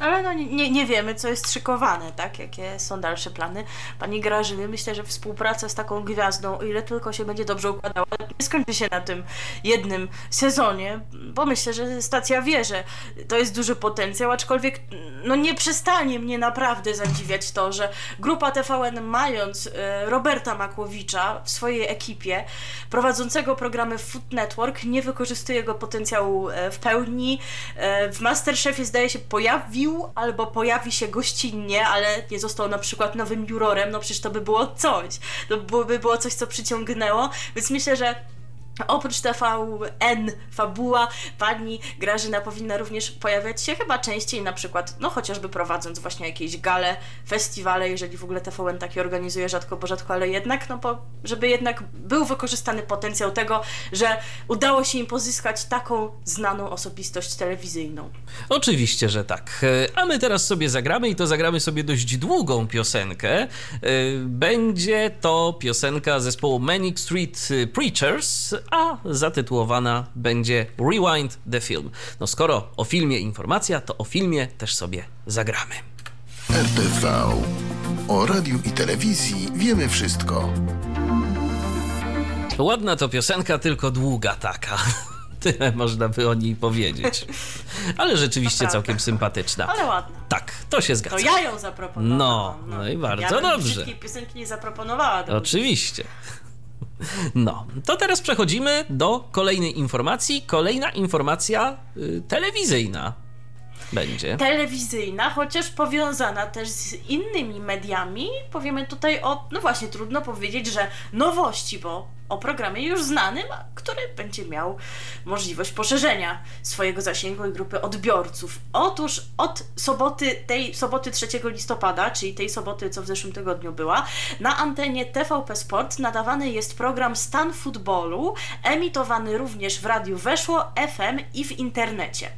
Ale no nie, nie wiemy, co jest szykowane, tak? Jakie są dalsze plany. Pani Grażyny, myślę, że współpraca z taką gwiazdą, o ile tylko się będzie dobrze układała, nie skończy się na tym jednym sezonie, bo myślę, że stacja wie, że to jest duży potencjał, aczkolwiek no nie przestanie mnie naprawdę zadziwiać to, że grupa TVN mając e, Roberta Makłowicza w swojej ekipie, prowadzącego programy Food Network, nie wykorzystuje jego potencjału e, w pełni. E, W Masterchefie zdaje się pojawił albo pojawi się gościnnie, ale nie został na przykład nowym jurorem, no przecież to by było coś. To byłoby było coś, co przyciągnęło, więc myślę, że Oprócz TVN Fabuła, pani Grażyna powinna również pojawiać się chyba częściej, na przykład, no chociażby prowadząc właśnie jakieś gale, festiwale, jeżeli w ogóle TVN takie organizuje, rzadko, bo rzadko, ale jednak, no bo żeby jednak był wykorzystany potencjał tego, że udało się im pozyskać taką znaną osobistość telewizyjną. Oczywiście, że tak. E, A my teraz sobie zagramy i to zagramy sobie dość długą piosenkę. E, Będzie to piosenka zespołu Manic Street Preachers, a zatytułowana będzie Rewind the Film. No skoro o filmie informacja, to o filmie też sobie zagramy. RTV. O radiu i telewizji wiemy wszystko. Ładna to piosenka, tylko długa taka. Tyle można by o niej powiedzieć. Ale rzeczywiście całkiem sympatyczna. Ale ładna. Tak, to się To zgadza. ja ją zaproponowałam. No, no i bardzo ja bym dobrze. brzydkiej piosenki nie zaproponowała. do Oczywiście. No, to teraz przechodzimy do kolejnej informacji. Kolejna informacja y, telewizyjna będzie. telewizyjna, chociaż powiązana też z innymi mediami. Powiemy tutaj o, no właśnie, trudno powiedzieć, że nowości, bo o programie już znanym, który będzie miał możliwość poszerzenia swojego zasięgu i grupy odbiorców. Otóż od soboty, tej soboty 3 listopada, czyli tej soboty, co w zeszłym tygodniu była, na antenie TVP Sport nadawany jest program Stan Futbolu, emitowany również w radiu Weszło, FM i w internecie.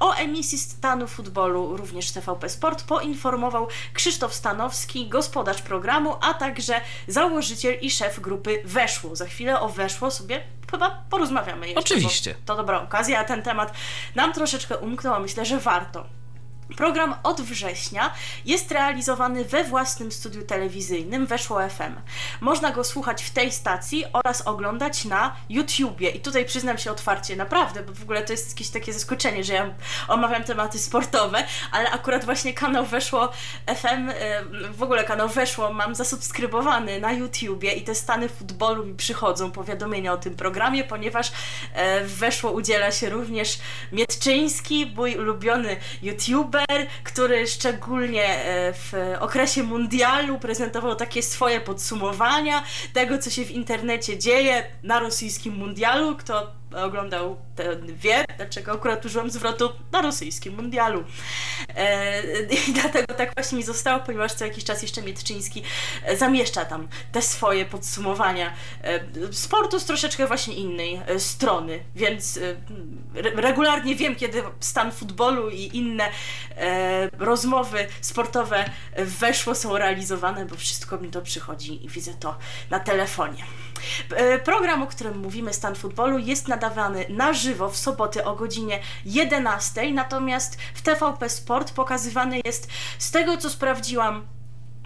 O emisji stanu futbolu również TVP Sport poinformował Krzysztof Stanowski, gospodarz programu, a także założyciel i szef grupy Weszło. Za o Weszło sobie chyba porozmawiamy jeszcze. Oczywiście. To dobra okazja, a ten temat nam troszeczkę umknął, a myślę, że warto. Program od września jest realizowany we własnym studiu telewizyjnym Weszło FM. Można go słuchać w tej stacji oraz oglądać na YouTubie. I tutaj przyznam się otwarcie, naprawdę, bo w ogóle to jest jakieś takie zaskoczenie, że ja omawiam tematy sportowe, ale akurat właśnie kanał Weszło FM, w ogóle kanał Weszło mam zasubskrybowany na YouTubie i te stany futbolu mi przychodzą, powiadomienia o tym programie, ponieważ w Weszło udziela się również Mietczyński, mój ulubiony YouTuber, który szczególnie e, w okresie mundialu prezentował takie swoje podsumowania tego, co się w internecie dzieje na rosyjskim mundialu. Kto oglądał ten wie, dlaczego akurat użyłam zwrotu na rosyjskim mundialu. E, I dlatego tak właśnie mi zostało, ponieważ co jakiś czas jeszcze Mietczyński zamieszcza tam te swoje podsumowania e, sportu z troszeczkę właśnie innej strony, więc regularnie wiem, kiedy stan futbolu i inne rozmowy sportowe weszło są realizowane, bo wszystko mi to przychodzi i widzę to na telefonie. Program, o którym mówimy, Stan Futbolu, jest nadawany na żywo w soboty o godzinie 11, natomiast w TVP Sport pokazywany jest, z tego co sprawdziłam,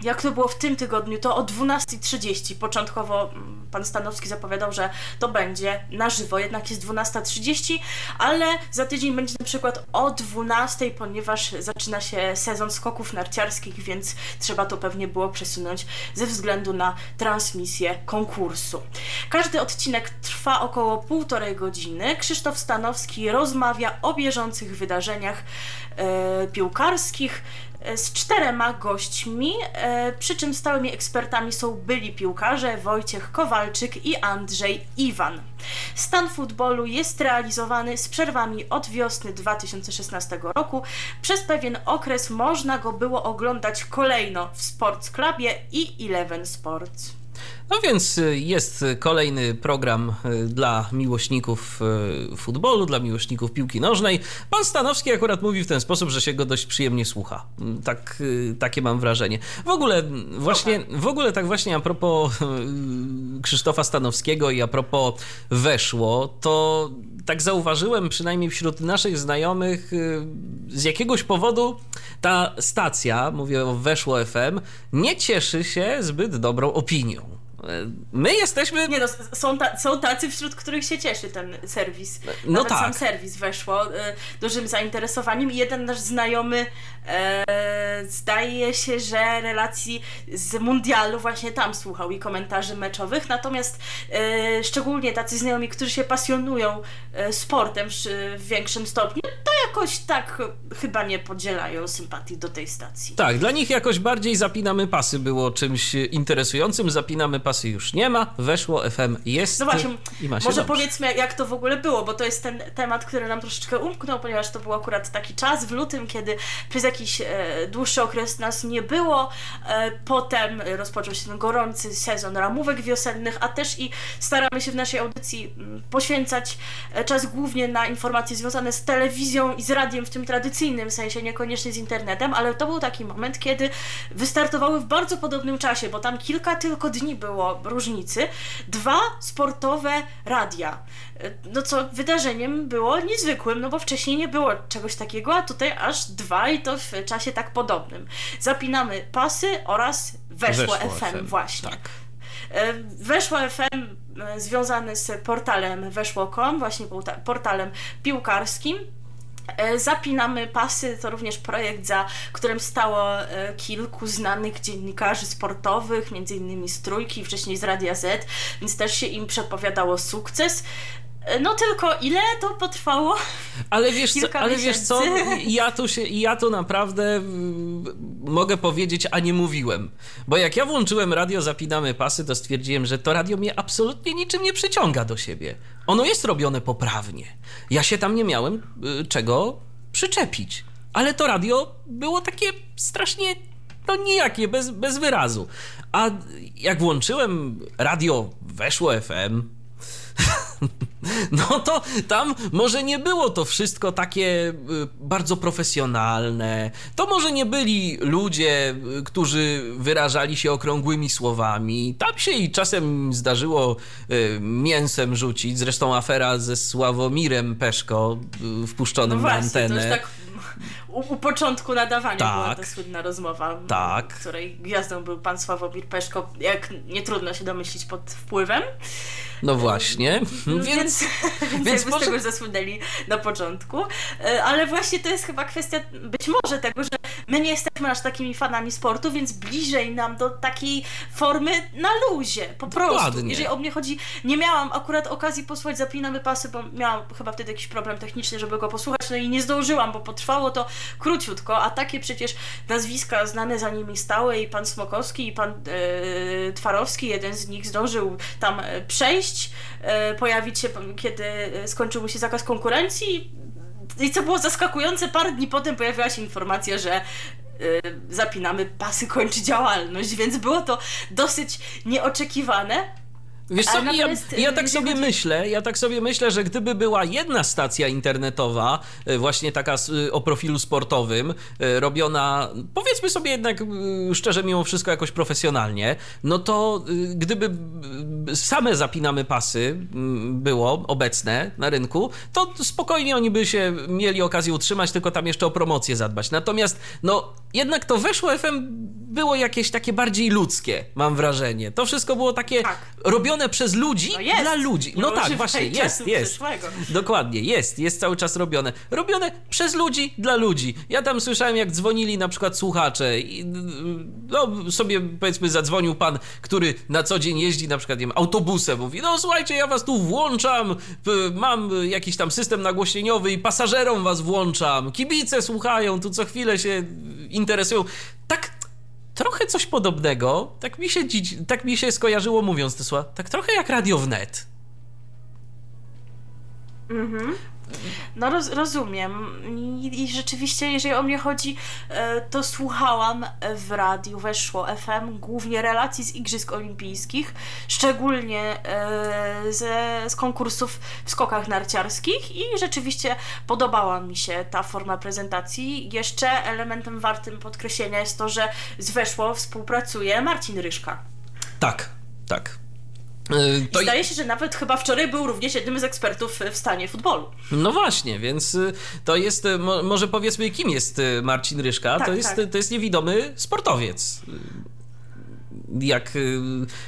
jak to było w tym tygodniu, to o 12.30. Początkowo pan Stanowski zapowiadał, że to będzie na żywo, jednak jest 12.30, ale za tydzień będzie na przykład o 12.00, ponieważ zaczyna się sezon skoków narciarskich, więc trzeba to pewnie było przesunąć ze względu na transmisję konkursu. Każdy odcinek trwa około półtorej godziny. Krzysztof Stanowski rozmawia o bieżących wydarzeniach e, piłkarskich, z czterema gośćmi, e, przy czym stałymi ekspertami są byli piłkarze Wojciech Kowalczyk i Andrzej Iwan. Stan futbolu jest realizowany z przerwami od wiosny 2016 roku. Przez pewien okres można go było oglądać kolejno w Sports Clubie i Eleven Sports. No więc jest kolejny program dla miłośników futbolu, dla miłośników piłki nożnej. Pan Stanowski akurat mówi w ten sposób, że się go dość przyjemnie słucha. Tak, takie mam wrażenie. W ogóle właśnie, w ogóle tak właśnie a propos Krzysztofa Stanowskiego i a propos weszło, to tak zauważyłem przynajmniej wśród naszych znajomych z jakiegoś powodu ta stacja, mówię o Weszło FM, nie cieszy się zbyt dobrą opinią. My jesteśmy. Nie no, są, ta, są tacy, wśród których się cieszy ten serwis. No Nawet tak. sam serwis weszło e, dużym zainteresowaniem i jeden nasz znajomy e, zdaje się, że relacji z mundialu właśnie tam słuchał i komentarzy meczowych. Natomiast e, szczególnie tacy znajomi, którzy się pasjonują e, sportem w, w większym stopniu, to jakoś tak chyba nie podzielają sympatii do tej stacji. Tak, dla nich jakoś bardziej zapinamy pasy było czymś interesującym. Zapinamy pasy już nie ma, weszło FM jest No właśnie, i ma się może dobrze. powiedzmy jak to w ogóle było, bo to jest ten temat, który nam troszeczkę umknął, ponieważ to był akurat taki czas w lutym, kiedy przez jakiś e, dłuższy okres nas nie było. E, potem rozpoczął się ten gorący sezon ramówek wiosennych, a też i staramy się w naszej audycji m, poświęcać e, czas głównie na informacje związane z telewizją i z radiem w tym tradycyjnym sensie, niekoniecznie z internetem, ale to był taki moment, kiedy wystartowały w bardzo podobnym czasie, bo tam kilka tylko dni było różnicy, dwa sportowe radia. No co wydarzeniem było niezwykłym, no bo wcześniej nie było czegoś takiego, a tutaj aż dwa i to w czasie tak podobnym. Zapinamy pasy oraz weszło, Weszło FM, FM, właśnie. tak. E, Weszło FM e, związany z portalem weszło.com, właśnie porta- portalem piłkarskim. E, Zapinamy pasy to również projekt, za którym stało e, kilku znanych dziennikarzy sportowych, między innymi z Trójki, wcześniej z Radia Z, więc też się im przepowiadało sukces. No tylko ile to potrwało? Ale wiesz, co, ale wiesz co, ja tu, się, ja tu naprawdę mm, mogę powiedzieć, a nie mówiłem. Bo jak ja włączyłem radio Zapinamy Pasy, to stwierdziłem, że to radio mnie absolutnie niczym nie przyciąga do siebie. Ono jest robione poprawnie. Ja się tam nie miałem y, czego przyczepić. Ale to radio było takie strasznie, no nijakie, bez, bez wyrazu. A jak włączyłem radio Weszło FM, no to tam może nie było to wszystko takie y, bardzo profesjonalne. To może nie byli ludzie, y, którzy wyrażali się okrągłymi słowami. Tam się i czasem zdarzyło y, mięsem rzucić. Zresztą afera ze Sławomirem Peszko wpuszczonym No na właśnie, to antenę. Tak u, u początku nadawania Tak. była ta słynna rozmowa, Tak. której gwiazdą był pan Sławomir Peszko, jak nie trudno się domyślić pod wpływem. No właśnie. Więc, Więc, więc, więc jakby może- z tego już zasłynęli na początku. E, Ale właśnie to jest chyba kwestia być może tego, że my nie jesteśmy aż takimi fanami sportu, więc bliżej nam do takiej formy na luzie, po prostu. Dokładnie. Jeżeli o mnie chodzi, nie miałam akurat okazji posłuchać Zapinamy Pasy, bo miałam chyba wtedy jakiś problem techniczny, żeby go posłuchać, no i nie zdążyłam, bo potrwało to króciutko, a takie przecież nazwiska znane za nimi stały i pan Smokowski i pan e, Twarowski, jeden z nich zdążył tam e, przejść, e, pojawić się, kiedy e, skończył mu się zakaz konkurencji i co było zaskakujące, parę dni potem pojawiła się informacja, że e, zapinamy pasy, kończy działalność, więc było to dosyć nieoczekiwane. Wiesz co, ja, ja y, tak sobie chodzi- myślę, ja tak sobie myślę, że gdyby była jedna stacja internetowa, y, właśnie taka y, o profilu sportowym, robiona, powiedzmy sobie jednak szczerze, mimo wszystko jakoś profesjonalnie, no to gdyby same zapinamy pasy mm, było obecne na rynku, to spokojnie oni by się mieli okazję utrzymać, tylko tam jeszcze o promocję zadbać. Natomiast, no, jednak to weszło FM było jakieś takie bardziej ludzkie, mam wrażenie. To wszystko było takie robione przez ludzi No dla ludzi. Nie No tak, właśnie, jest, jest. przyszłego. Dokładnie, jest, jest cały czas robione. Robione przez ludzi, dla ludzi. Ja tam słyszałem, jak dzwonili na przykład słuchacze i no sobie powiedzmy zadzwonił pan, który na co dzień jeździ na przykład nie wiem, autobusem, mówi, no słuchajcie, ja was tu włączam, mam jakiś tam system nagłośnieniowy i pasażerom was włączam, kibice słuchają, tu co chwilę się interesują. Tak trochę coś podobnego, tak mi się, tak mi się skojarzyło mówiąc te słowa, tak trochę jak Radio Wnet. Mhm. No roz, rozumiem. I, I rzeczywiście, jeżeli o mnie chodzi, e, to słuchałam w radiu, weszło FM, głównie relacji z Igrzysk Olimpijskich, szczególnie e, ze, z konkursów w skokach narciarskich i rzeczywiście podobała mi się ta forma prezentacji. Jeszcze elementem wartym podkreślenia jest to, że z weszło współpracuje Marcin Ryszka. Tak, tak. Y, I zdaje się, że nawet chyba wczoraj był również jednym z ekspertów w stanie futbolu. No właśnie, więc y, to jest, y, mo, może powiedzmy, kim jest y, Marcin Ryszka? Tak, to, jest, tak. to jest niewidomy sportowiec. Jak, y,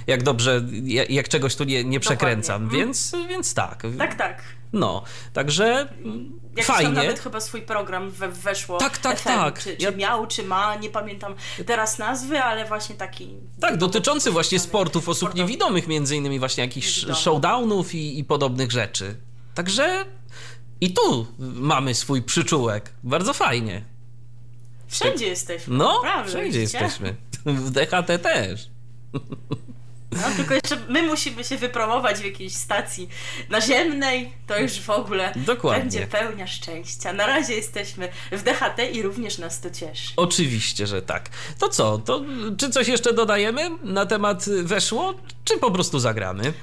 jak dobrze, jak, jak czegoś tu nie, nie przekręcam, Dokładnie. więc, więc tak. Tak, tak. No, także mm, Jak Fajnie. nawet chyba swój program we, weszło. Tak, tak, FM, tak. Czy, czy Ja- miał, czy ma, nie pamiętam teraz nazwy, ale właśnie taki. Tak, dotyczący właśnie sportów osób niewidomych, między innymi właśnie jakichś showdownów i, i podobnych rzeczy. Także i tu mamy swój przyczółek. Bardzo fajnie. Wszędzie jesteśmy. No, naprawdę, wszędzie widzicie? jesteśmy. W DHT też. No, tylko jeszcze my musimy się wypromować w jakiejś stacji naziemnej, to już w ogóle Dokładnie. będzie pełnia szczęścia. Na razie jesteśmy w DHT i również nas to cieszy. Oczywiście, że tak. To co? To czy coś jeszcze dodajemy na temat weszło, czy po prostu zagramy?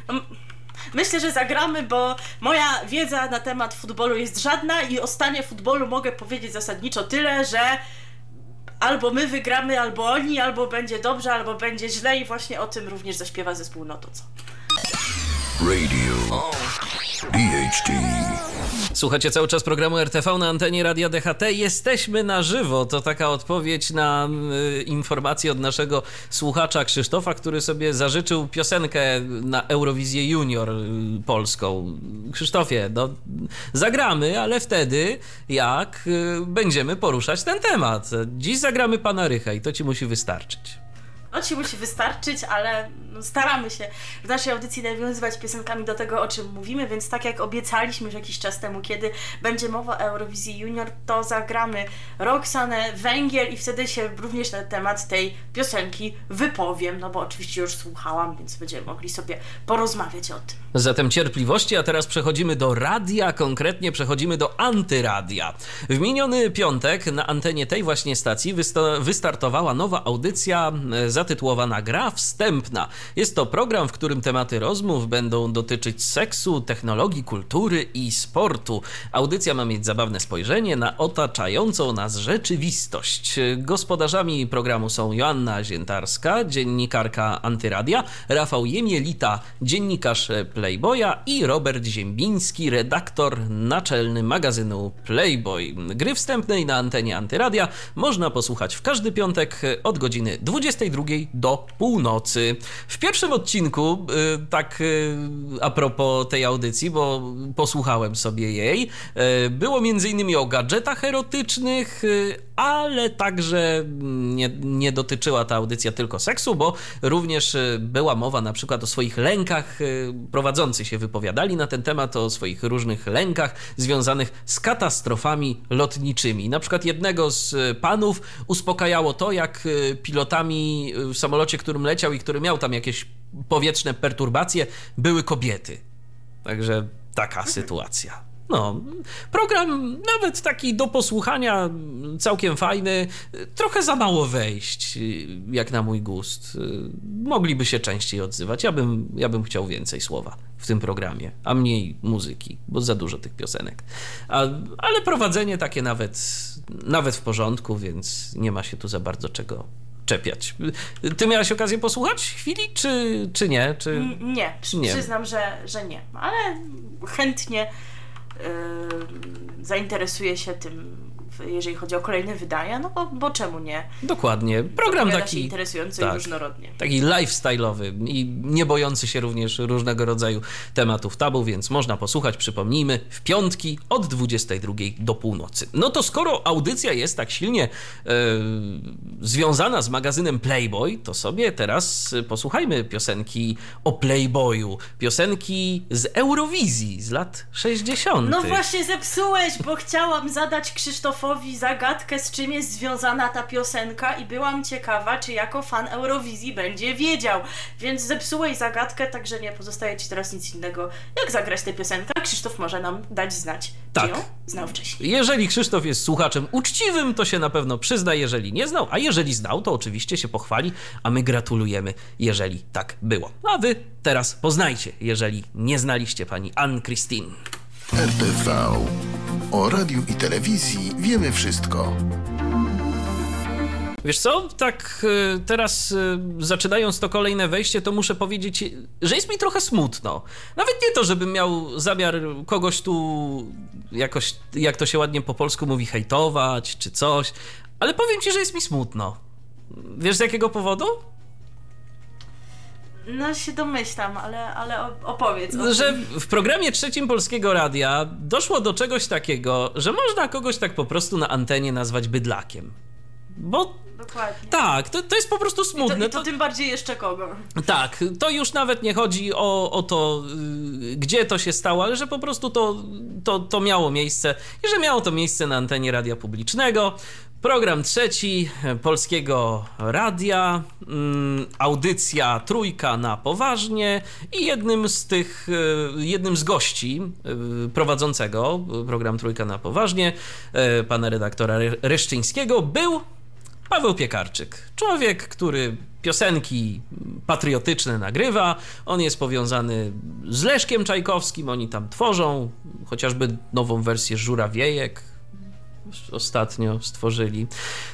Myślę, że zagramy, bo moja wiedza na temat futbolu jest żadna i o stanie futbolu mogę powiedzieć zasadniczo tyle, że albo my wygramy, albo oni, albo będzie dobrze, albo będzie źle i właśnie o tym również zaśpiewa zespół No to co. Radio DHT Słuchacie cały czas programu RTV na antenie Radia DHT. Jesteśmy na żywo. To taka odpowiedź na y, informację od naszego słuchacza Krzysztofa, który sobie zażyczył piosenkę na Eurowizję Junior y, polską. Krzysztofie, no, zagramy, ale wtedy jak y, będziemy poruszać ten temat. Dziś zagramy pana Rycha i to ci musi wystarczyć. On ci musi wystarczyć, ale no, staramy się w naszej audycji nawiązywać piosenkami do tego, o czym mówimy, więc tak jak obiecaliśmy już jakiś czas temu, kiedy będzie mowa o Eurowizji Junior, to zagramy Roxanę, Węgiel i wtedy się również na temat tej piosenki wypowiem, no bo oczywiście już słuchałam, więc będziemy mogli sobie porozmawiać o tym. Zatem cierpliwości, a teraz przechodzimy do radia, konkretnie przechodzimy do antyradia. W miniony piątek na antenie tej właśnie stacji wystartowała nowa audycja e, zatytułowana Gra Wstępna. Jest to program, w którym tematy rozmów będą dotyczyć seksu, technologii, kultury i sportu. Audycja ma mieć zabawne spojrzenie na otaczającą nas rzeczywistość. Gospodarzami programu są Joanna Ziętarska, dziennikarka Antyradia, Rafał Jemielita, dziennikarz Playboya i Robert Ziembiński, redaktor naczelny magazynu Playboy. Gry wstępnej na antenie Antyradia można posłuchać w każdy piątek od godziny 22 do północy. W pierwszym odcinku, y, tak y, a propos tej audycji, bo posłuchałem sobie jej, y, było między innymi o gadżetach erotycznych, ale także nie, nie dotyczyła ta audycja tylko seksu, bo również była mowa na przykład o swoich lękach. Prowadzący się wypowiadali na ten temat, o swoich różnych lękach związanych z katastrofami lotniczymi. Na przykład jednego z panów uspokajało to, jak pilotami w samolocie, którym leciał i który miał tam jakieś powietrzne perturbacje, były kobiety. Także taka sytuacja. No, program nawet taki do posłuchania, całkiem fajny. Trochę za mało wejść, jak na mój gust. Mogliby się częściej odzywać. Ja bym, ja bym chciał więcej słowa w tym programie, a mniej muzyki, bo za dużo tych piosenek. A, ale prowadzenie takie nawet, nawet w porządku, więc nie ma się tu za bardzo czego czepiać. Ty miałaś okazję posłuchać chwili, czy, czy nie? Czy... Nie, nie, przyznam, że, że nie, ale chętnie yy, zainteresuję się tym jeżeli chodzi o kolejne wydania, no bo, bo czemu nie? Dokładnie. Program taki interesujący tak, i różnorodnie. Taki lifestyle'owy i nie bojący się również różnego rodzaju tematów tabu, więc można posłuchać, przypomnijmy, w piątki od 22 do północy. No to skoro audycja jest tak silnie e, związana z magazynem Playboy, to sobie teraz posłuchajmy piosenki o Playboyu. Piosenki z Eurowizji z lat 60. No właśnie zepsułeś, bo chciałam zadać Krzysztofowi Krzysztofowi zagadkę, z czym jest związana ta piosenka i byłam ciekawa, czy jako fan Eurowizji będzie wiedział. Więc zepsułeś zagadkę, także nie pozostaje ci teraz nic innego, jak zagrać tę piosenkę. Krzysztof może nam dać znać, tak. czy ją znał wcześniej. Jeżeli Krzysztof jest słuchaczem uczciwym, to się na pewno przyzna, jeżeli nie znał, a jeżeli znał, to oczywiście się pochwali, a my gratulujemy, jeżeli tak było. A wy teraz poznajcie, jeżeli nie znaliście pani Anne Christine. RTV. O radiu i telewizji wiemy wszystko. Wiesz co, tak y, teraz y, zaczynając to kolejne wejście, to muszę powiedzieć, że jest mi trochę smutno. Nawet nie to, żebym miał zamiar kogoś tu jakoś, jak to się ładnie po polsku mówi, hejtować czy coś, ale powiem ci, że jest mi smutno. Wiesz z jakiego powodu? No się domyślam, ale, ale opowiedz. O że w programie trzecim Polskiego Radia doszło do czegoś takiego, że można kogoś tak po prostu na antenie nazwać bydlakiem. Bo Dokładnie. Tak, to, to jest po prostu smutne. I to, i to, to, tym bardziej jeszcze kogo. Tak, to już nawet nie chodzi o, o to, yy, gdzie to się stało, ale że po prostu to, to, to miało miejsce i że miało to miejsce na antenie radia publicznego. Program trzeci Polskiego Radia, mm, audycja trójka na poważnie i jednym z tych, y, jednym z gości y, prowadzącego program trójka na poważnie, pana redaktora Ryszczyńskiego był Paweł Piekarczyk. Człowiek, który piosenki patriotyczne nagrywa. On jest powiązany z Leszkiem Czajkowskim. Oni tam tworzą chociażby nową wersję Żurawiejek, ostatnio stworzyli.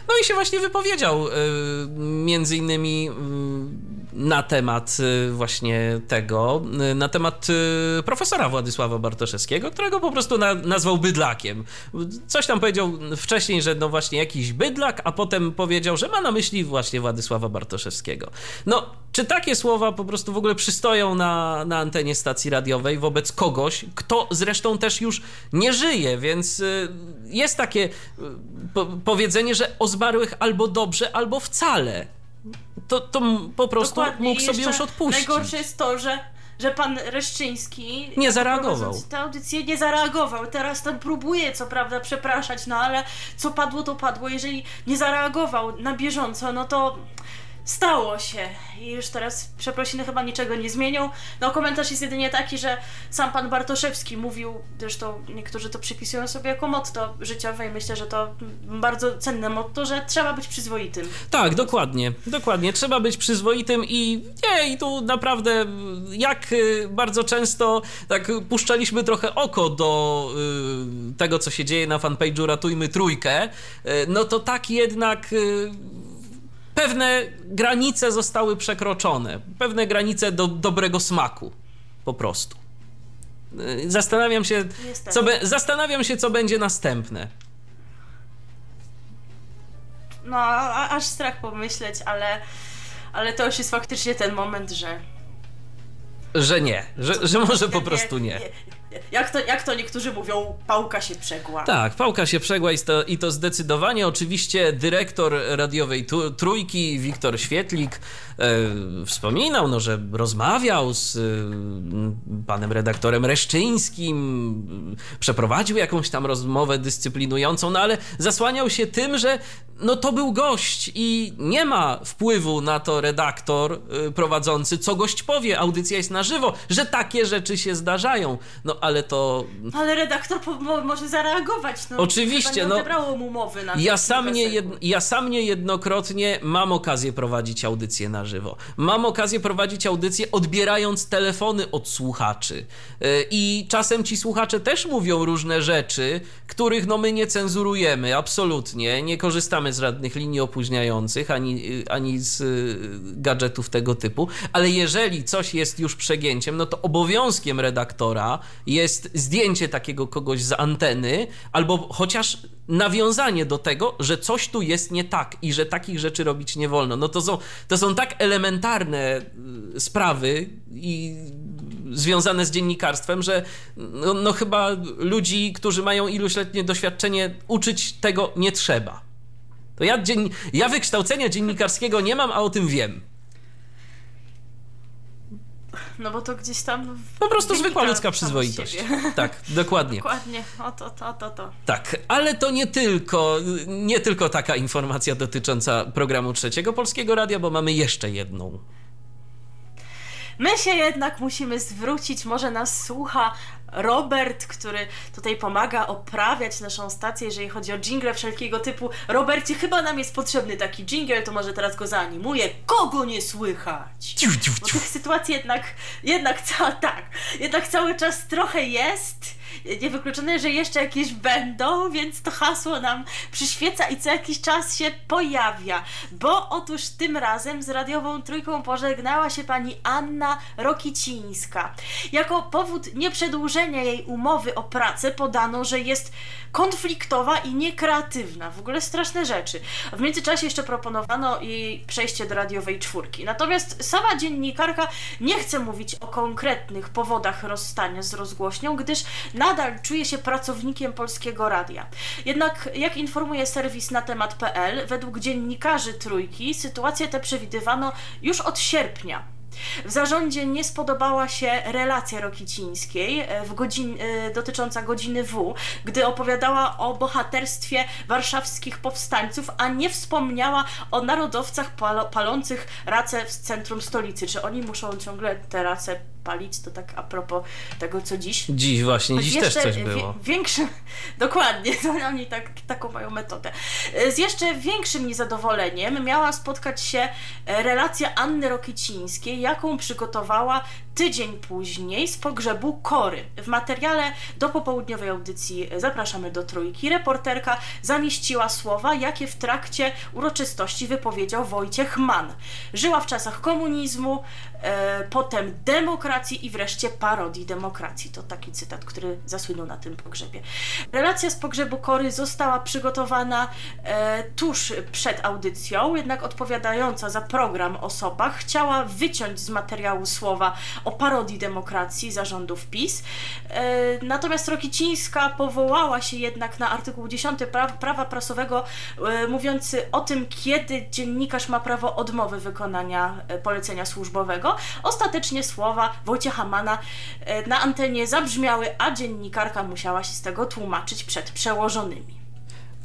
No i się właśnie wypowiedział y, między innymi y, na temat y, właśnie tego, na temat profesora Władysława Bartoszewskiego, którego po prostu na, nazwał bydlakiem. Coś tam powiedział wcześniej, że no właśnie jakiś bydlak, a potem powiedział, że ma na myśli właśnie Władysława Bartoszewskiego. No, czy takie słowa po prostu w ogóle przystoją na, na antenie stacji radiowej wobec kogoś, kto zresztą też już nie żyje, więc jest takie po powiedzenie, że o zmarłych albo dobrze, albo wcale. to, to po prostu Dokładnie. mógł sobie już odpuścić. Najgorsze jest to, że, że pan Reszczyński Nie zareagował. tę audycję nie zareagował. Teraz tam próbuje co prawda przepraszać, no ale co padło, to padło. Jeżeli nie zareagował na bieżąco, no to stało się i już teraz przeprosiny chyba niczego nie zmienią. No komentarz jest jedynie taki, że sam pan Bartoszewski mówił, zresztą niektórzy to przypisują sobie jako motto życiowe i myślę, że to bardzo cenne motto, że trzeba być przyzwoitym. Tak, dokładnie, dokładnie. Trzeba być przyzwoitym i nie, i tu naprawdę jak y, bardzo często tak puszczaliśmy trochę oko do y, tego, co się dzieje na fanpage'u Ratujmy Trójkę, y, no to tak jednak y, pewne granice zostały przekroczone, pewne granice do dobrego smaku, po prostu. Y, Zastanawiam się, Niestety. co be, zastanawiam się, co będzie następne. No, a, aż strach pomyśleć, ale, ale to już jest faktycznie ten moment, że Że nie, że, że może po prostu nie. Jak to, jak to niektórzy mówią, pałka się przegła. Tak, pałka się przegła i to, i to zdecydowanie. Oczywiście dyrektor radiowej tu, Trójki, Wiktor Świetlik, e, wspominał, no, że rozmawiał z e, panem redaktorem Reszczyńskim, e, przeprowadził jakąś tam rozmowę dyscyplinującą, no ale zasłaniał się tym, że no to był gość i nie ma wpływu na to redaktor e, prowadzący, co gość powie, audycja jest na żywo, że takie rzeczy się zdarzają. No ale to Ale redaktor może zareagować. No, Oczywiście, nie no. odebrało mu mowy na Ja sam, nie jed, ja sam niejednokrotnie mam okazję prowadzić audycję na żywo. Mam okazję prowadzić audycję odbierając telefony od słuchaczy. Yy, I czasem ci słuchacze też mówią różne rzeczy, których no my nie cenzurujemy, absolutnie. Nie korzystamy z żadnych linii opóźniających, ani, yy, ani z yy, gadżetów tego typu. Ale jeżeli coś jest już przegięciem, no to obowiązkiem redaktora jest zdjęcie takiego kogoś z anteny, albo chociaż nawiązanie do tego, że coś tu jest nie tak i że takich rzeczy robić nie wolno. No to są, to są tak elementarne y, sprawy i związane z dziennikarstwem, że no, no chyba ludzi, którzy mają iluśletnie doświadczenie, uczyć tego nie trzeba. To ja, dzien... ja wykształcenia dziennikarskiego nie mam, a o tym wiem. No bo to gdzieś tam. Po prostu zwykła ludzka przyzwoitość. Tak, dokładnie. Dokładnie, o to, to, to, to. Tak, ale to nie tylko, nie tylko taka informacja dotycząca programu Trzeciego Polskiego Radia, bo mamy jeszcze jedną. My się jednak musimy zwrócić, może nas słucha Robert, który tutaj pomaga oprawiać naszą stację, jeżeli chodzi o jingle wszelkiego typu. Robercie, chyba nam jest potrzebny taki jingle, to może teraz go zaanimuję. Kogo nie słychać? Bo tych sytuacji jednak, jednak, ca- tak, jednak cały czas trochę jest. Niewykluczone, że jeszcze jakieś będą, więc to hasło nam przyświeca i co jakiś czas się pojawia. Bo otóż tym razem z radiową trójką pożegnała się pani Anna Rokicińska. Jako powód nieprzedłużenia jej umowy o pracę podano, że jest konfliktowa i niekreatywna. W ogóle straszne rzeczy. W międzyczasie jeszcze proponowano jej przejście do radiowej czwórki. Natomiast sama dziennikarka nie chce mówić o konkretnych powodach rozstania z rozgłośnią, gdyż nadal czuje się pracownikiem polskiego radia. Jednak, jak informuje serwis na temat.pl, według dziennikarzy trójki sytuację tę przewidywano już od sierpnia. W zarządzie nie spodobała się relacja Rokicińskiej e, w godzin, e, dotycząca godziny W, gdy opowiadała o bohaterstwie warszawskich powstańców, a nie wspomniała o narodowcach palących race w centrum stolicy. Czy oni muszą ciągle te race palić? To tak a propos tego, co dziś. Dziś właśnie, dziś też coś było. Większym, dokładnie, to oni tak, taką mają metodę. E, Z jeszcze większym niezadowoleniem miała spotkać się e, relacja Anny Rokicińskiej, jaką przygotowała tydzień później z pogrzebu Kory. W materiale do popołudniowej audycji e, Zapraszamy do Trójki reporterka zamieściła słowa, jakie w trakcie uroczystości wypowiedział Wojciech Mann. Żyła w czasach komunizmu, e, potem demokracji, demokracji i wreszcie parodii demokracji. To taki cytat, który zasłynął na tym pogrzebie. Relacja z pogrzebu Kory została przygotowana e, tuż przed audycją, jednak odpowiadająca za program osoba chciała wyciąć z materiału słowa o parodii demokracji zarządów PiS. E, natomiast Rokicińska powołała się jednak na artykuł 10 pra prawa prasowego e, mówiący o tym, kiedy dziennikarz ma prawo odmowy wykonania e, polecenia służbowego. Ostatecznie słowa Wojciecha Mana e, na antenie zabrzmiały, a dziennikarka musiała się z tego tłumaczyć przed przełożonymi.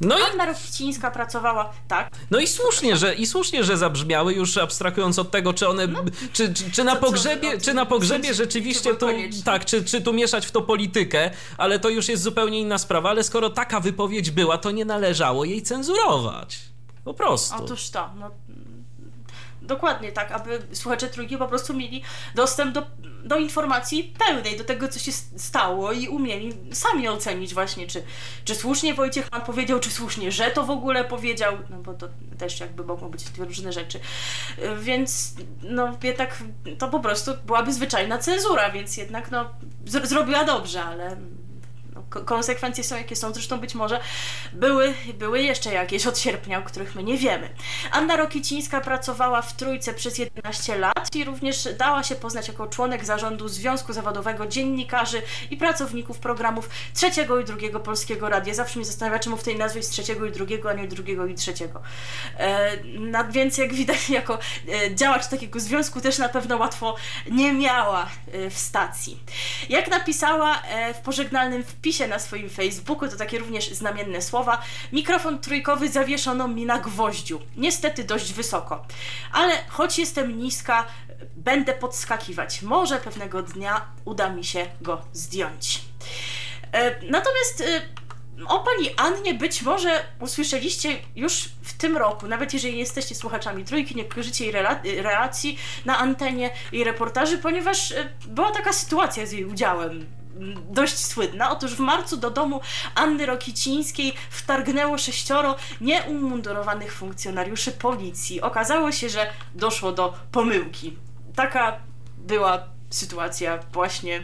No i... Anna pracowała, tak. No i słusznie, że, i słusznie, że zabrzmiały, już abstrahując od tego, czy one, no, czy, czy, czy, na co, pogrzebie, co, czy na pogrzebie rzeczywiście tu, tak, czy, czy tu mieszać w to politykę, ale to już jest zupełnie inna sprawa, ale skoro taka wypowiedź była, to nie należało jej cenzurować. Po prostu. Otóż to, no dokładnie tak, aby słuchacze trójki po prostu mieli dostęp do, do informacji pełnej, do tego, co się stało i umieli sami ocenić właśnie, czy, czy słusznie Wojciech Mann powiedział, czy słusznie, że to w ogóle powiedział, no bo to też jakby mogą być dwie różne rzeczy. Więc no jednak to po prostu byłaby zwyczajna cenzura, więc jednak no zrobiła dobrze, ale konsekwencje są jakie są, zresztą być może były, były jeszcze jakieś od sierpnia, o których my nie wiemy. Anna Rokicińska pracowała w Trójce przez 11 lat i również dała się poznać jako członek zarządu Związku Zawodowego Dziennikarzy i Pracowników Programów trzeciego i drugiego Polskiego Radia. Zawsze mnie zastanawia, czemu w tej nazwie jest trzeciego i drugiego, a nie drugiego i trzeciego. E, więc jak widać, jako e, działacz takiego związku też na pewno łatwo nie miała e, w stacji. Jak napisała e, w pożegnalnym wpisie na swoim Facebooku, to takie również znamienne słowa. Mikrofon trójkowy zawieszono mi na gwoździu. Niestety dość wysoko. Ale choć jestem niska, będę podskakiwać. Może pewnego dnia uda mi się go zdjąć. E, natomiast e, o pani Annie być może usłyszeliście już w tym roku, nawet jeżeli jesteście słuchaczami trójki, nie kojarzycie jej relacji na antenie i reportaży, ponieważ e, była taka sytuacja z jej udziałem dość słynna. Otóż w marcu do domu Anny Rokicińskiej wtargnęło sześcioro nieumundurowanych funkcjonariuszy policji. Okazało się, że doszło do pomyłki. Taka była sytuacja właśnie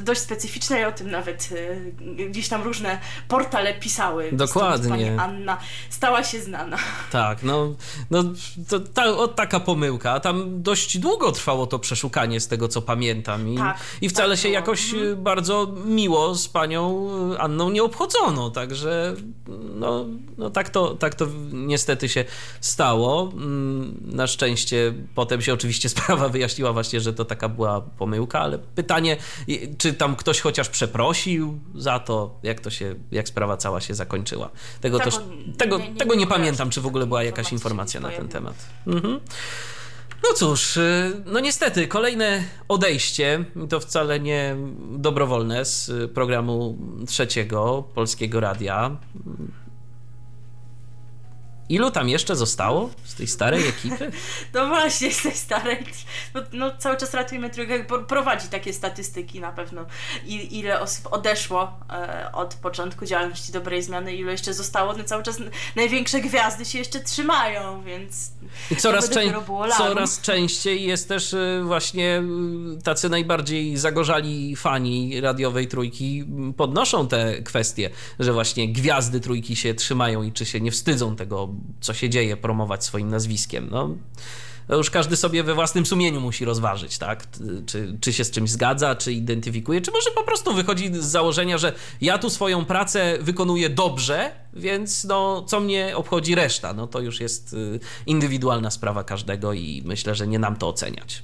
dość specyficzne i o tym nawet e, gdzieś tam różne portale pisały. Dokładnie. Pani Anna stała się znana. Tak, no, no to ta, o, taka pomyłka. Tam dość długo trwało to przeszukanie z tego, co pamiętam. I, tak, i wcale tak się było. jakoś mhm. bardzo miło z panią Anną nie obchodzono, także no, no tak, to, tak to niestety się stało. Mm, na szczęście potem się oczywiście sprawa wyjaśniła właśnie, że to taka była pomyłka, ale pytanie, czy tam ktoś chociaż przeprosił za to, jak to się, jak sprawa cała się zakończyła. Tego, tego, też, tego, nie, nie, tego nie, nie pamiętam, czy w ogóle była jakaś informacja na ten temat. Mhm. No cóż, y, no niestety, kolejne odejście, to wcale nie dobrowolne z programu trzeciego Polskiego Radia. Ilu tam jeszcze zostało z tej starej ekipy? No właśnie, z tej starej. No, no cały czas ratujmy trójkę, prowadzi takie statystyki na pewno. I, ile osób odeszło e, od początku działalności dobrej zmiany, ile jeszcze zostało. No cały czas największe gwiazdy się jeszcze trzymają, więc. I coraz, czę coraz częściej jest też e, właśnie e, tacy najbardziej zagorzali fani radiowej trójki podnoszą te kwestie, że właśnie gwiazdy trójki się trzymają i czy się nie wstydzą tego co się dzieje, promować swoim nazwiskiem. No, to już każdy sobie we własnym sumieniu musi rozważyć, tak? Czy, czy się z czymś zgadza, czy identyfikuje, czy może po prostu wychodzi z założenia, że ja tu swoją pracę wykonuję dobrze, więc no, co mnie obchodzi reszta? No to już jest y, indywidualna sprawa każdego i myślę, że nie nam to oceniać.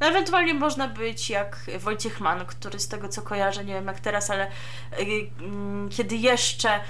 No, ewentualnie można być jak Wojciech Mann, który z tego co kojarzę, nie wiem jak teraz, ale y, mm, kiedy jeszcze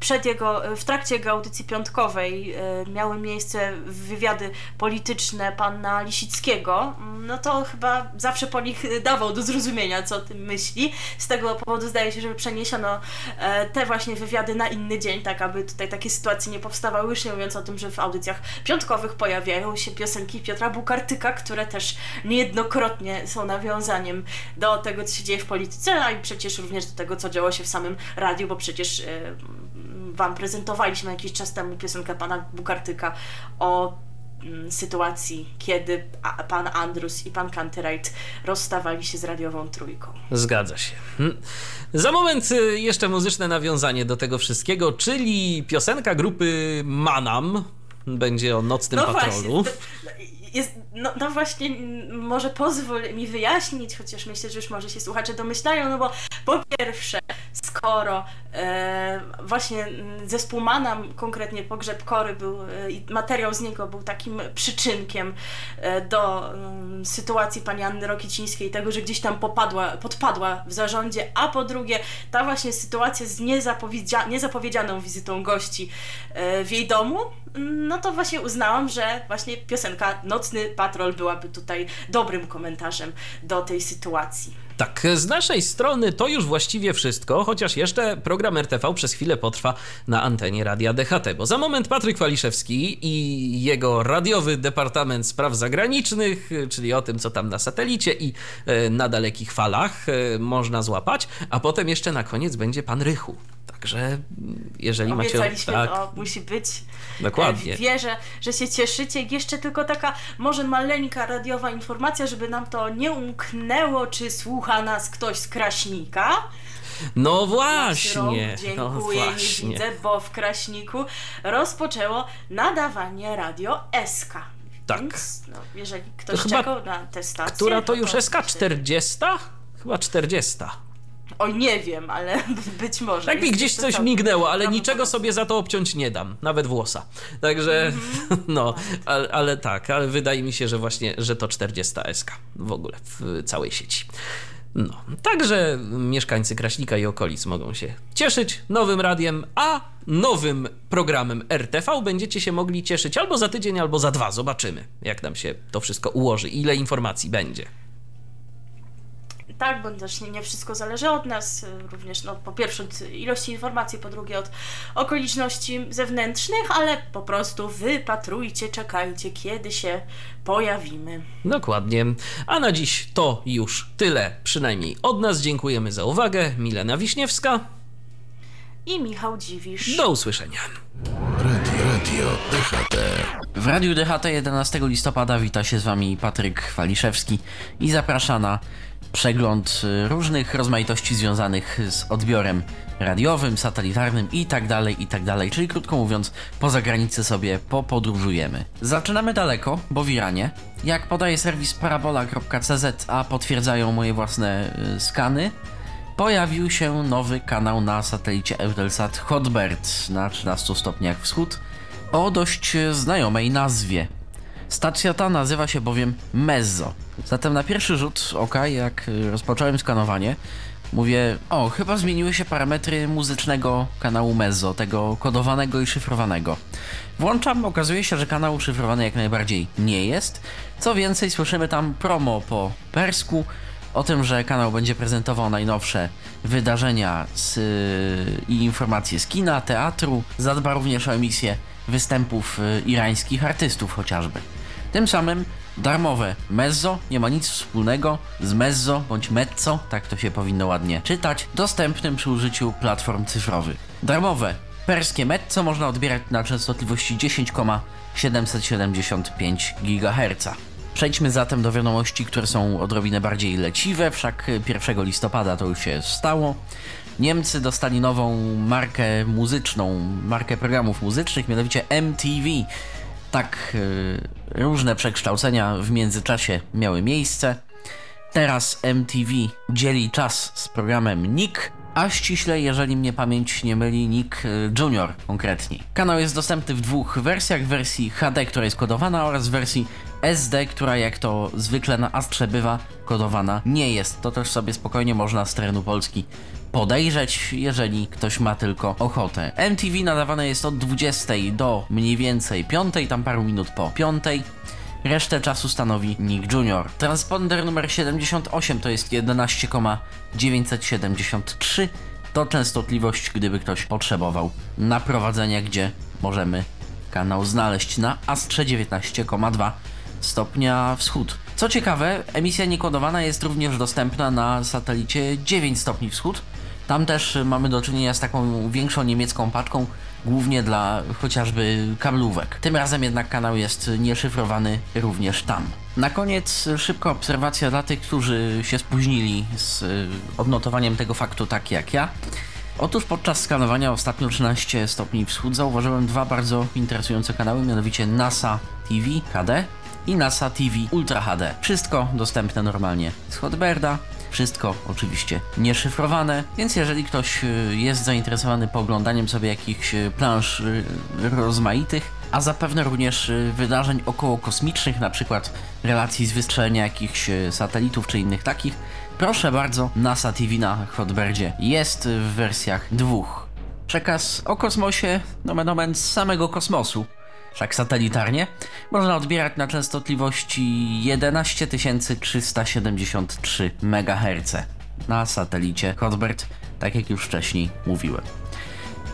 przed jego, w trakcie jego audycji piątkowej y, miały miejsce wywiady polityczne pana Lisickiego, no to chyba zawsze po nich dawał do zrozumienia, co o tym myśli. Z tego powodu zdaje się, że przeniesiono e, te właśnie wywiady na inny dzień, tak aby tutaj takie sytuacje nie powstawały, już nie mówiąc o tym, że w audycjach piątkowych pojawiają się piosenki Piotra Bukartyka, które też niejednokrotnie niejednokrotnie są nawiązaniem do tego, co się dzieje w polityce, a i przecież również do tego, co działo się w samym radiu, bo przecież e, Wam prezentowaliśmy jakiś czas temu piosenkę pana Bukartyka o mm, sytuacji, kiedy pan Andrus i pan Canterite rozstawali się z radiową trójką. Zgadza się. Hmm. Za moment y, jeszcze muzyczne nawiązanie do tego wszystkiego, czyli piosenka grupy Manam. Będzie o nocnym No patrolu. właśnie, to- jest, no, no właśnie, może pozwól mi wyjaśnić, chociaż myślę, że już może się słuchacze domyślają, no bo po pierwsze, skoro e, właśnie zespół Manam, konkretnie Pogrzeb Kory był, e, materiał z niego był takim przyczynkiem e, do m, sytuacji pani Anny Rokicińskiej, tego, że gdzieś tam popadła, podpadła w zarządzie, a po drugie, ta właśnie sytuacja z niezapowiedzia- niezapowiedzianą wizytą gości e, w jej domu, no to właśnie uznałam, że właśnie piosenka Nocny Patrol byłaby tutaj dobrym komentarzem do tej sytuacji. Tak, z naszej strony to już właściwie wszystko, chociaż jeszcze program RTV przez chwilę potrwa na antenie Radia DHT, bo za moment Patryk Waliszewski i jego radiowy Departament Spraw Zagranicznych, czyli o tym, co tam na satelicie i e, na dalekich falach e, można złapać, a potem jeszcze na koniec będzie pan Rychu. Także mm, jeżeli macie... Obiecaliśmy, Tak, to musi być. Dokładnie. E, Wierzę, że się cieszycie. Jeszcze tylko taka może maleńka radiowa informacja, żeby nam to nie umknęło, czy słucha nas ktoś z Kraśnika. no właśnie, wzrok, no Dziękuję, nie właśnie. widzę, bo w Kraśniku rozpoczęło nadawanie radio SK. Tak. Więc, no, jeżeli ktoś To chyba- czekał na tę stację... Która to no już SK40? Chyba 40. Oj, nie wiem, ale być może. Tak mi gdzieś coś mignęło, ale niczego sobie za to obciąć nie dam, nawet włosa. Także, Mhm. no, ale, ale tak, ale wydaje mi się, że właśnie, że to 40 SK w ogóle w całej sieci. No, także mieszkańcy Kraśnika i okolic mogą się cieszyć nowym radiem, a nowym programem RTV będziecie się mogli cieszyć albo za tydzień, albo za dwa. Zobaczymy, jak nam się to wszystko ułoży, ile informacji będzie. Tak, bo też nie, nie wszystko zależy od nas, również no, po pierwsze od ilości informacji, po drugie od okoliczności zewnętrznych, ale po prostu wypatrujcie, czekajcie, kiedy się pojawimy. Dokładnie. A na dziś to już tyle, przynajmniej od nas. Dziękujemy za uwagę. Milena Wiśniewska. I Michał Dziwisz. Do usłyszenia. Radio, radio DHT. W Radiu DHT 11 listopada wita się z Wami Patryk Waliszewski i zaprasza na przegląd y, różnych rozmaitości związanych z odbiorem radiowym, satelitarnym i tak dalej, i tak. Czyli krótko mówiąc, poza granicę sobie popodróżujemy. Zaczynamy daleko, bo w Iranie. Jak podaje serwis parabola.cz, a potwierdzają moje własne y, skany, pojawił się nowy kanał na satelicie Eutelsat Hotbird na 13 stopniach wschód o dość e, znajomej nazwie. Stacja ta nazywa się bowiem Mezzo. Zatem na pierwszy rzut oka, jak e, rozpocząłem skanowanie, mówię, o, chyba zmieniły się parametry muzycznego kanału Mezzo, tego kodowanego i szyfrowanego. Włączam, okazuje się, że kanał szyfrowany jak najbardziej nie jest. Co więcej, słyszymy tam promo po persku, o tym, że kanał będzie prezentował najnowsze wydarzenia z, y, i informacje z kina, teatru, zadba również o emisję występów y, irańskich artystów chociażby. Tym samym darmowe mezzo nie ma nic wspólnego z mezzo bądź mezzo, tak to się powinno ładnie czytać, dostępnym przy użyciu platform cyfrowych. Darmowe perskie mezzo można odbierać na częstotliwości 10,775 GHz. Przejdźmy zatem do wiadomości, które są odrobinę bardziej leciwe, wszak 1 listopada to już się stało. Niemcy dostali nową markę muzyczną, markę programów muzycznych, mianowicie MTV. Tak, y, różne przekształcenia w międzyczasie miały miejsce. Teraz MTV dzieli czas z programem Nick, a ściśle, jeżeli mnie pamięć nie myli, Nick y, Junior konkretnie. Kanał jest dostępny w dwóch wersjach, wersji HD, która jest kodowana oraz wersji SD, która jak to zwykle na Astrze bywa kodowana nie jest. To też sobie spokojnie można z terenu Polski podejrzeć, jeżeli ktoś ma tylko ochotę. MTV nadawane jest od 20 do mniej więcej 5, tam paru minut po 5. Resztę czasu stanowi Nick Jr. Transponder numer 78 to jest 11,973. To częstotliwość, gdyby ktoś potrzebował naprowadzenia, gdzie możemy kanał znaleźć na Astrze 19,2 stopnia wschód. Co ciekawe, emisja niekodowana jest również dostępna na satelicie 9 stopni wschód, Tam też mamy do czynienia z taką większą niemiecką paczką, głównie dla chociażby kablówek. Tym razem jednak kanał jest nieszyfrowany również tam. Na koniec szybka obserwacja dla tych, którzy się spóźnili z y, odnotowaniem tego faktu tak jak ja. Otóż podczas skanowania ostatnio 13 stopni wschód zauważyłem dwa bardzo interesujące kanały, mianowicie NASA TV HD i NASA TV Ultra HD. Wszystko dostępne normalnie z Hotberda. Wszystko oczywiście nieszyfrowane, więc jeżeli ktoś y, jest zainteresowany poglądaniem sobie jakichś y, plansz y, rozmaitych, a zapewne również wydarzeń okołokosmicznych, na przykład relacji z wystrzelenia jakichś satelitów czy innych takich, proszę bardzo, NASA TV na Hotberdzie jest w wersjach dwóch. Przekaz o kosmosie, nomen omen z samego kosmosu, wszak satelitarnie, można odbierać na częstotliwości 11373 MHz na satelicie Hotbird, tak jak już wcześniej mówiłem.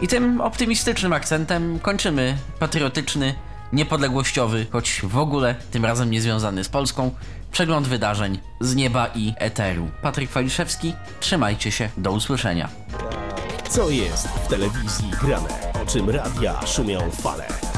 I tym optymistycznym akcentem kończymy patriotyczny, niepodległościowy, choć w ogóle tym razem niezwiązany z Polską, przegląd wydarzeń z nieba i eteru. Patryk Waliszewski, trzymajcie się, do usłyszenia. Co jest w telewizji grane? O czym radia szumią fale?